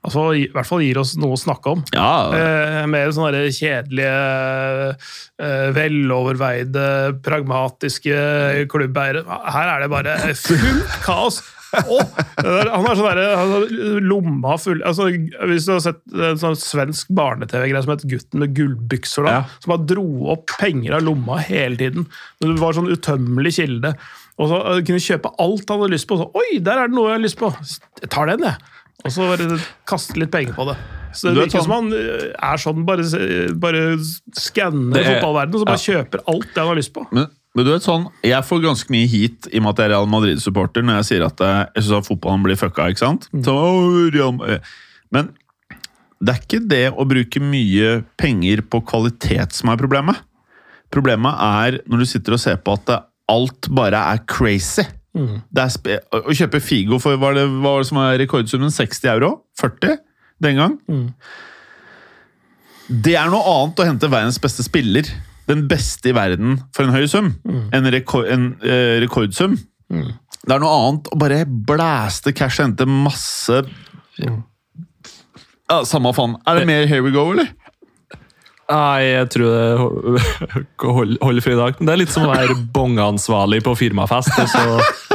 altså, i hvert fall gir oss noe å snakke om. Ja, Eh, mer sånne kjedelige, eh, veloverveide, pragmatiske klubbeiere. Her er det bare fullt kaos! <laughs> Der- han har sånn derre har lomma full altså, Hvis du har sett en sånn svensk barne-TV-greie som het 'Gutten med gullbykser', da, Ja. som bare dro opp penger av lomma hele tiden. Det var sånn utømmelig kilde. Og så eh, kunne kjøpe alt han hadde lyst på. Og så, Oi, der er det noe jeg har lyst på! Jeg tar den, jeg! Og så bare kaste litt penger på det. Så det er virker sånn- som han eh, er sånn, bare, bare skanner er- fotballverdenen og så bare kjøper alt det han har lyst på. men, men du vet sånn, Jeg får ganske mye hit i og med at jeg er Real Madrid-supporter når jeg sier at jeg, jeg syns fotballen blir fucka. ikke sant? Så, «Åh, Real Ma-» eh, Men det er ikke det å bruke mye penger på kvalitet som er problemet. Problemet er når du sitter og ser på at alt bare er crazy. Det er å kjøpe Figo for hva det, var det som er rekordsummen? 60 euro? 40 den gang? Det er noe annet å hente verdens beste spiller, den beste i verden, for en høy sum, en, rekord, en eh, rekordsum. Det er noe annet å bare blæste cash og hente masse ja, Samme faen. Er det mer Here We Go, eller? Nei, jeg tror det <laughs> hold- holder for i dag. Men det er litt som å være bongansvarlig på firmafest, og så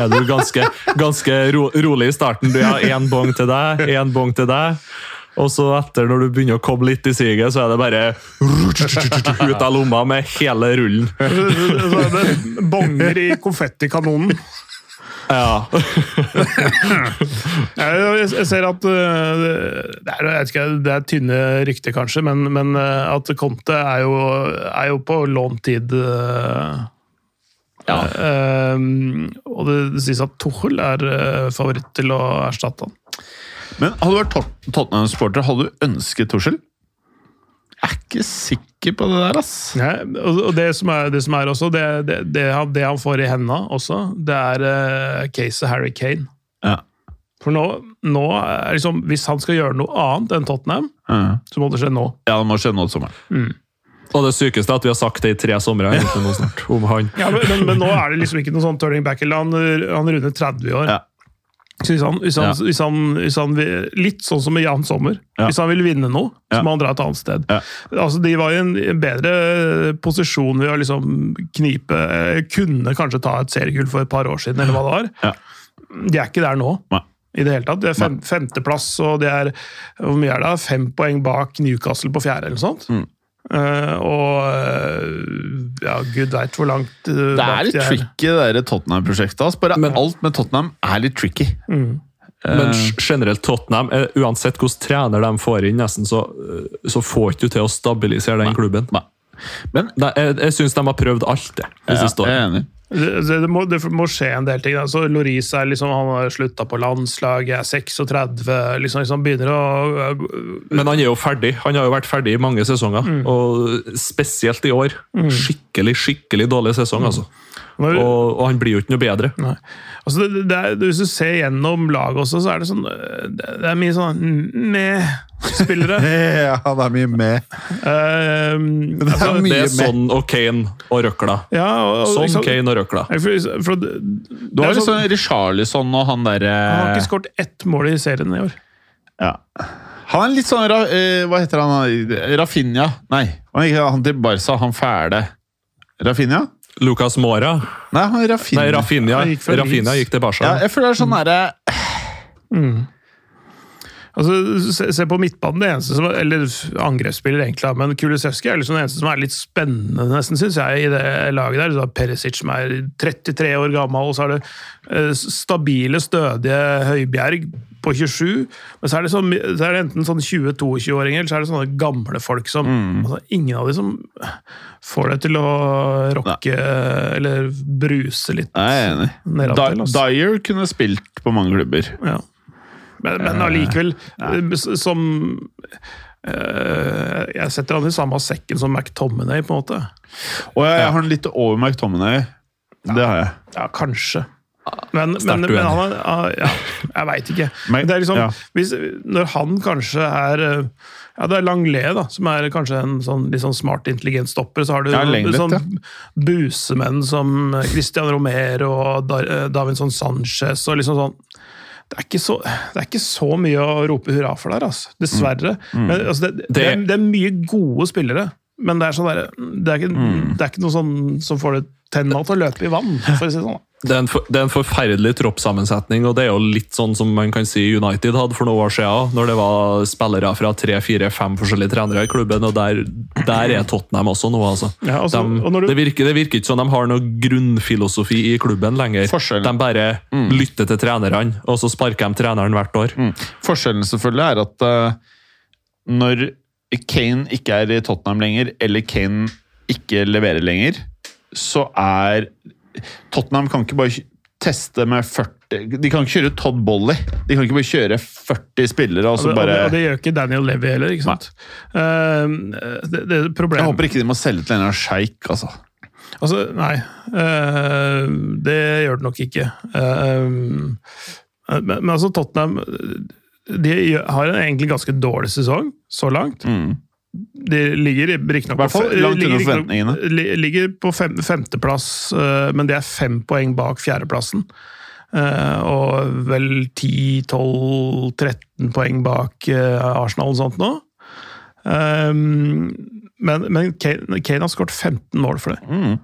er du ganske, ganske ro, rolig i starten. Du har én bong til deg, én bong til deg. Og så etter, når du begynner å komme litt i siget, så er det bare <laughs> ut av lomma med hele rullen. <laughs> Så det bonger i konfettikanonen. Ja. <laughs> Jeg, ser at øh, det er, ikke, det er tynne rykter, kanskje, men, men øh, at Conte er jo, er jo på lånt tid. øh, Ja. og det, det sies at Tuchel er favoritt til å erstatte han. Men hadde du vært Tottenham-supporter, hadde du ønsket Tuchel? Jeg er ikke sikker på det der, ass. Nei, og det som er, det som er også, det, det, det, han, det han får i hendene også, det er uh, caset Harry Kane. Ja. For nå, nå er liksom, Hvis han skal gjøre noe annet enn Tottenham, Ja, så må det skje nå. Ja, det må skje nå til sommeren. Og det sykeste er at vi har sagt det i tre somre. Ja, men, men, men nå er det liksom ikke noe sånn turning back. eller Han, han runder 30 i år. Ja. Så hvis han, hvis han, Ja. hvis han, hvis han litt sånn som med Jan Sommer. Ja. Hvis han vil vinne noe, så må han dra et annet sted. Ja. Altså, De var i en bedre posisjon ved å liksom knipe eh, Kunne kanskje ta et seriegull for et par år siden, eller hva det var. De er ikke der nå. Nei. I det hele tatt. Det er fem, femteplass, og det er hvor mye er det? Fem poeng bak Newcastle på fjerde, eller noe sånt. Mm. Eh, og eh, ja, gud veit hvor langt uh, Det er litt tricky, det der Tottenham-prosjektet. Bare Men- alt med Tottenham er litt tricky. Mm. Men Eh, generelt Tottenham, uansett hvilken trener de får inn, nesten, så, så får ikke du til å stabilisere den klubben. Nei. Men Nei, jeg jeg syns de har prøvd alt det, de ja, siste jeg er enig. Det, det, må, det må skje en del ting. Altså, Loris er liksom, han har slutta på landslaget, er 36, liksom, liksom begynner å Men han er jo ferdig. Han har jo vært ferdig i mange sesonger. Og spesielt i år. Skikkelig, skikkelig dårlig sesong, altså. Når- Og, og han blir jo ikke noe bedre. Nei. Altså det, det er, hvis du ser gjennom laget også, så er det sånn Det, det er mye sånn med-spillere. <laughs> Ja, det er mye med. Uh, Det er altså, mye Det er sånn og Kane og Røkla. ja, og, og, Sånn liksom- Kane og Røkla. For, for, det, Du har liksom sånn, Richarlison og han derre han har ikke skåret ett mål i serien i år. ja. Han er litt sånn eh, Hva heter han? Rafinha? Nei, han til Barca, han fæle. Rafinha? Lucas Mora Nei, er Rafinha. Nei, Rafinha, gikk Rafinha gikk til Barca. Ja, jeg føler det er sånn derre Altså, se, se på midtbanen, det eneste som Eller angrepsspiller, egentlig, men Kulisevskij er liksom det eneste som er litt spennende, nesten, syns jeg, i det laget der. Så har Perisic som er 33 år gammel, og så er det eh, stabile, stødige Høibjerg på 27. Men så er det, så, så er det enten sånn 20-22-åringer, eller så er det sånne gamle folk som altså, Ingen av de som får deg til å rocke eller bruse litt Nei, er nedover Di- Altså. Dyer kunne spilt på mange klubber. Ja. Men, men allikevel, ja. som Uh, Jeg setter han i samme sekken som McTominay, på en måte. Og jeg, jeg har han litt over McTominay. Det har jeg. Ja, kanskje. Men, men, men han er ah, Ja, jeg veit ikke. <laughs> Men- det er liksom, ja. hvis, når han kanskje er eh, Ja, det er Langlais, da, som er kanskje en sånn, litt sånn smart, intelligent stopper. Så har du Lenglet, sånn busemenn som Christian Romero og Da- eh, Davinson Sanchez og liksom sånn det er, ikke så, det er ikke så mye å rope hurra for der, altså. Dessverre. Mm. Men, altså, det, det, er, det er mye gode spillere, men det er, sånn der, det er, ikke, Mm. det er ikke noe sånn som får det tenna til å løpe i vann, for å si det sånn. Det er, en for, det er en forferdelig troppssammensetning, og det er jo litt sånn som man kan si United hadde for noen år siden, når det var spillere fra tre, fire, fem forskjellige trenere i klubben, og der, der er Tottenham også nå, altså. Ja, altså, de, og når du- det, virker, det virker ikke som de har noen grunnfilosofi i klubben lenger. De bare lytter til trenerne, og så sparker de treneren hvert år. Mm. Forskjellen selvfølgelig er at uh, når Kane ikke er i Tottenham lenger, eller Kane ikke leverer lenger, så er Tottenham kan ikke bare teste med 40 De kan ikke kjøre Todd Bolly. De kan ikke bare kjøre 40 spillere og Og så det, og, det, og det gjør ikke Daniel Levy heller, ikke sant? Uh, det, det er Jeg håper ikke de må selge til en eller sjeik, altså. Altså, nei. Uh, det gjør det nok ikke. Uh, men, men altså, Tottenham de har en egentlig ganske dårlig sesong så langt. Mm. De ligger riktignok langt ligger på fem, femteplass, eh, men det er fem poeng bak fjerdeplassen. Eh, og vel 10-12-13 poeng bak eh, Arsenal og sånt nå. Um, men men Kane, Kane har skåret 15 mål for det. Mm.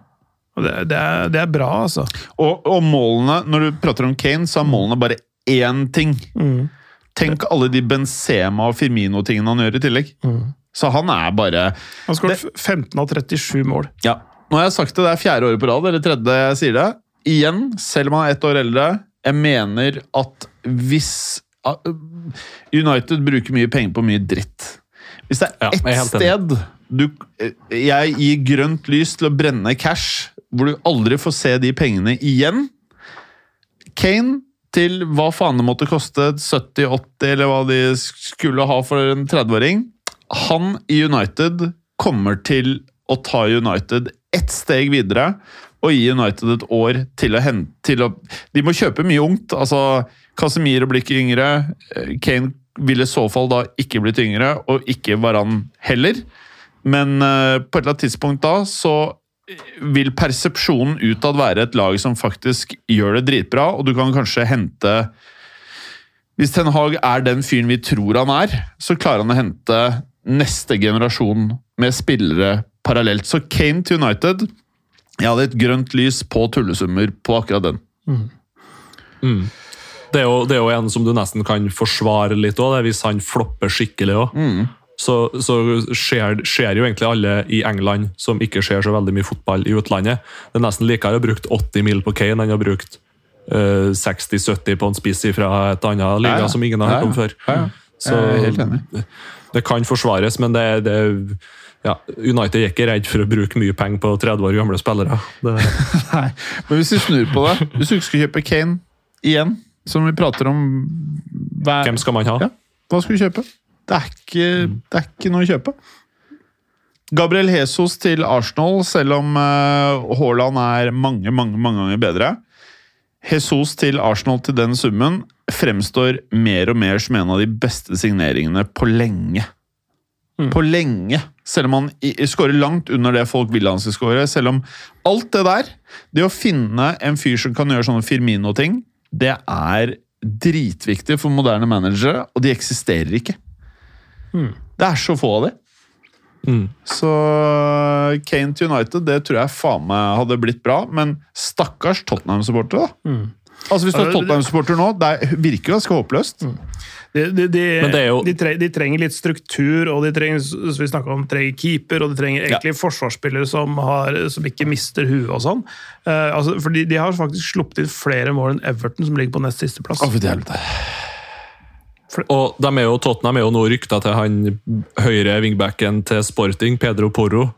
Det, det, er, det er bra, altså. Og, og målene, når du prater om Kane, så er målene bare én ting. Mm. Tenk alle de Benzema og Firmino-tingene han gjør i tillegg. Mm. Så han er bare Han skåret 15 av 37 mål. Ja. Nå har jeg sagt det, det er fjerde året på rad, eller tredje jeg sier det. Igjen, selv om han er ett år eldre, jeg mener at hvis ah, United bruker mye penger på mye dritt. Hvis det er ett ja, sted du, jeg gir grønt lys til å brenne cash, hvor du aldri får se de pengene igjen Kane til hva faen det måtte koste, 70-80, eller hva de skulle ha for en 30-åring. Han i United kommer til å ta United ett steg videre og gi United et år til å hente til å, De må kjøpe mye ungt. altså Casemiro blir ikke yngre. eh, Kane vil i så fall da ikke blitt yngre, og ikke Varan heller. Men uh, på et eller annet tidspunkt da så vil persepsjonen utad være et lag som faktisk gjør det dritbra, og du kan kanskje hente Hvis Ten Hag er den fyren vi tror han er, så klarer han å hente neste generasjon med spillere parallelt. Så Kane til United Jeg hadde et grønt lys på tullesummer på akkurat den. Det er, jo, det er jo en som du nesten kan forsvare litt òg, hvis han flopper skikkelig òg. Så, så skjer, skjer jo egentlig alle i England som ikke ser så veldig mye fotball i utlandet. Det er nesten likere å ha brukt 80 mil på Kane enn å ha brukt eh, 60-70 på en spiss fra et annet liga Ja, ja. som ingen har hørt om før. Ja, Jeg er helt enig. Det kan forsvares, men det, det ja, United er ikke redd for å bruke mye penger på 30 år gamle spillere. <laughs> Nei, men hvis vi snur på det Hvis du ikke skal kjøpe Kane igjen, som vi prater om hver hvem skal man ha? Ja, hva skal du kjøpe? Det er ikke, det er ikke noe å kjøpe. Gabriel Jesus til Arsenal, selv om eh, Haaland er mange, mange, mange ganger bedre. Jesus til Arsenal til den summen fremstår mer og mer som en av de beste signeringene på lenge. På lenge. Selv om han i langt under det folk vil han skal skåre. Selv om alt det der Det å finne en fyr som kan gjøre sånne Firmino-ting, det er dritviktig for moderne managere, og de eksisterer ikke. Det er så få av de. Mm. Så Kane til United, det tror jeg faen meg hadde blitt bra, men stakkars Tottenham-supportere, da. Altså Hvis du er Tottenham-supporter nå, det er- virker ganske håpløst. De, de, de, det er jo- de, tre, de trenger litt struktur, og de trenger vi om, trenger keeper, og de trenger egentlig forsvarsspillere som, har, som ikke mister huet og sånn. Uh, altså, for de har faktisk sluppet inn flere mål enn Everton, som ligger på nest siste plass. Og de er jo, Tottenham er jo nå rykta til han høyre wingbacken til Sporting, Pedro Porro.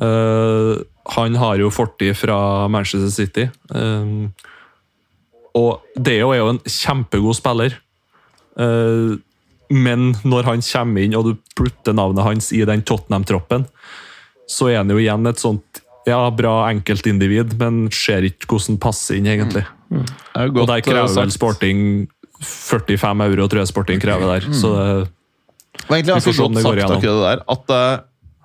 Uh, han har jo fortid fra Manchester City. Eh, og Deo er jo en kjempegod spiller. Uh, men når han kommer inn, og du putter navnet hans i den Tottenham-troppen, så er han jo igjen et sånt ja, bra enkeltindivid, men ser ikke hvordan passer inn, egentlig. Mm. Mm. Og der krever vel. Sporting 45 euro, tror jeg Sporting krever der. Så det, Det var egentlig Vi får ganske se om godt det går sagt igjennom. akkurat det der, at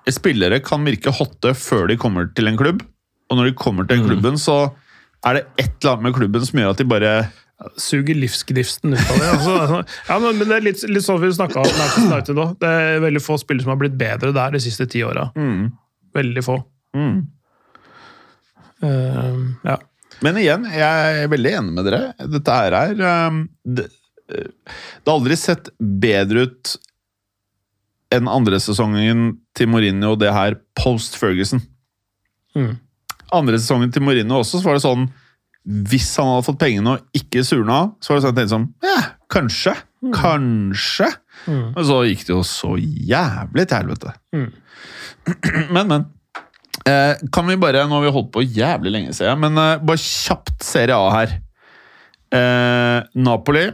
uh, spillere kan virke hotte før de kommer til en klubb, og når de kommer Mm. til klubben, så er det et eller annet med klubben som gjør at de bare Suger livsgnisten ut av det. Altså, altså, ja, men men det er litt, litt sånn vi snakka om Manchester United nå. Det er veldig få spillere som har blitt bedre der de siste ti åra. Veldig få. mm. Uh, ja. Men igjen, jeg er veldig enig med dere. Dette her er um, det, eh, det har aldri sett bedre ut enn andre sesongen til Mourinho, det her post Ferguson. Mm. Andre sesongen til Mourinho også, så var det sånn Hvis han hadde fått pengene og ikke surna, så var det sånn jeg tenkte sånn Ja, kanskje. Kanskje. Mm. Men så gikk det jo så jævlig til helvete. Mm. <clears throat> Men, men. Eh, kan vi bare, Nå har vi holdt på jævlig lenge, ser jeg, men eh, bare kjapt Serie A her. Eh, Napoli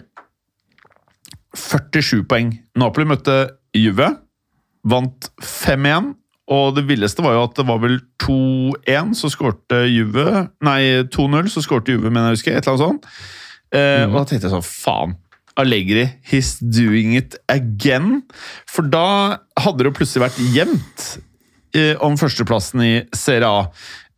47 poeng. Napoli møtte Juve. Vant 5-1. Og det villeste var jo at det var vel 2-1, så skårte Juve Nei, 2-0, så skårte Juve, mener jeg husker. Et eller annet sånt. Eh, Og da tenkte jeg sånn, faen. Allegri, he's doing it again. For da hadde det jo plutselig vært jevnt om førsteplassen i Serie A.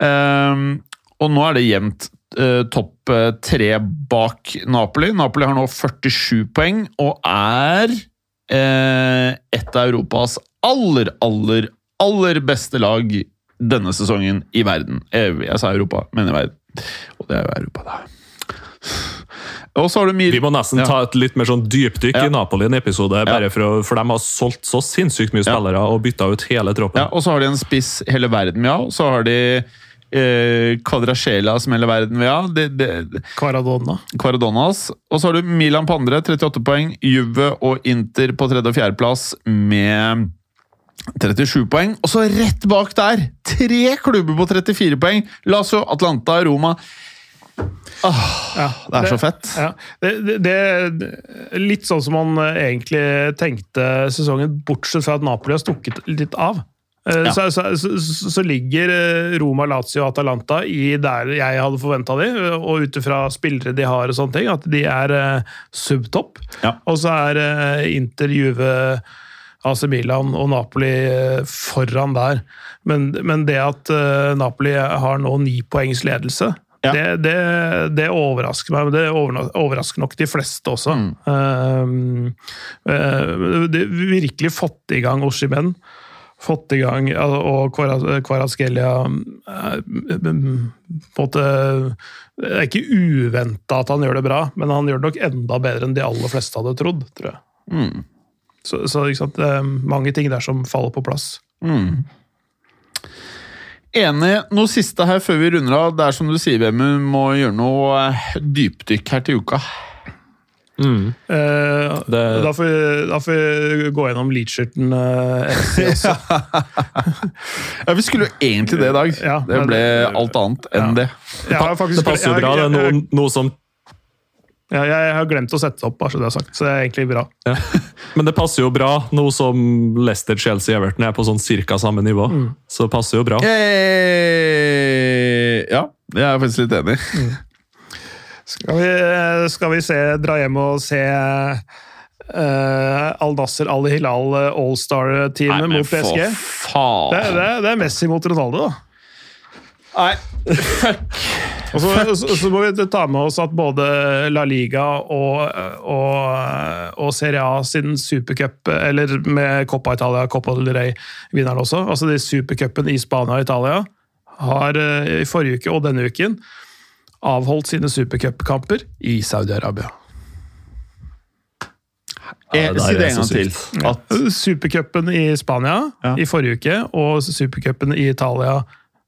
Ehm, og nå er det jevnt eh, topp eh, tre bak Napoli. Napoli har nå 47 poeng og er eh, et av Europas aller, aller, aller beste lag denne sesongen i verden. Jeg, sa Europa, men i verden. Og det er jo Europa, da. Og så har du Mil... vi må nesten Ja. ta et litt mer sånn dypdykk Ja. i Napoli en episode, bare for, å, for de har solgt så sinnssykt mye Ja. spillere og bytta ut hele troppen. Ja, og så har de en spiss hele verden ja. Og Så har de eh, Kvadrasjela som hele verden vil ha. Kvaradona. Kvaradona, Kvaradonna. Og så har du Milan på andre, 38 poeng. Juve og Inter på tredje- og fjerdeplass med 37 poeng. Og så rett bak der, tre klubber på 34 poeng! Lazio, Atlanta, Roma. Ja, Det er så fett. Ja, det, det, det litt sånn som man eh, egentlig tenkte sesongen, bortsett fra at Napoli har stukket litt av. Eh, Ja. Så, så, så, ligger eh, Roma, Lazio og Atalanta i der jeg hadde forventa de, og ut ifra spillere de har og sånne ting, at de er uh, subtopp. Ja. Og så er uh, Inter, Juve, AC Milan og Napoli uh, foran der. Men, men det at Napoli har nå ni poengs ledelse, Ja. det, det, det overrasker meg. Men det overrasker nok de fleste også. Um, eh, det virkelig fått i gang Oshimen. Fått i gang og Kvaraskelia eh, på en måte Det er ikke uventa at han gjør det bra, men han gjør det nok enda bedre enn de aller fleste hadde trodd, tror jeg. Mm. Så, så det er mange ting der som faller på plass. Mm. Enig. Noe siste her før vi runder av. Det er som du sier, Vemund, må gjøre noe eh, dypdykk her til uka. Mm. Eh, Det- da, får vi, da får vi gå gjennom Leacherton eh, FC <laughs> også. Ja, Vi skulle jo egentlig det i dag. Ja, det ble det- alt annet enn det. Jeg faktisk- Det passer jo bra. Det er noe, noe som Ja, jeg har glemt å sette det opp, bare så det er sagt. Så det er egentlig bra. ja. <laughs> Men det passer jo bra, nå som Leicester, Chelsea, Everton er på sånn cirka samme nivå. Så det passer jo bra. Eh, Ja, jeg er faktisk litt enig. Skal vi, skal vi se, dra hjem og se uh, Al-Nasser Al-Hilal All-Star-teamet mot PSG? Det, faen. det, er- det er Messi mot Ronaldo, da. Nei. Og så, så, så må vi ta med oss at både La Liga og, og, og Serie A sin supercup, eller med Coppa Italia, Coppa del Rey-vinneren også, altså de supercupen i Spania og Italia, har eh, i forrige uke og denne uken avholdt sine supercupkamper i Saudi-Arabia. Ja, si det en gang til. At Supercupen i Spania Ja. i forrige uke, og supercupen i Italia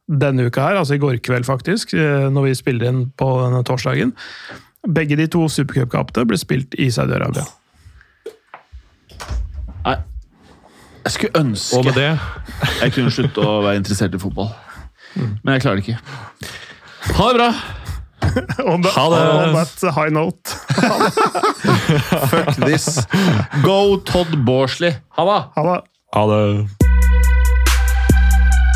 denne uka her, altså i går kveld faktisk, eh, når vi spiller inn på denne torsdagen. Begge de to supercupkampene ble spilt i Saudi-Arabia. Nei. Jeg skulle ønske Og med det jeg kunne slutte å være interessert i fotball. Men jeg klarer det ikke. Ha det bra! <laughs> On, the, Ha det. on that high note. <laughs> Fuck this. Go Todd Borsley. Ha det! Ha det.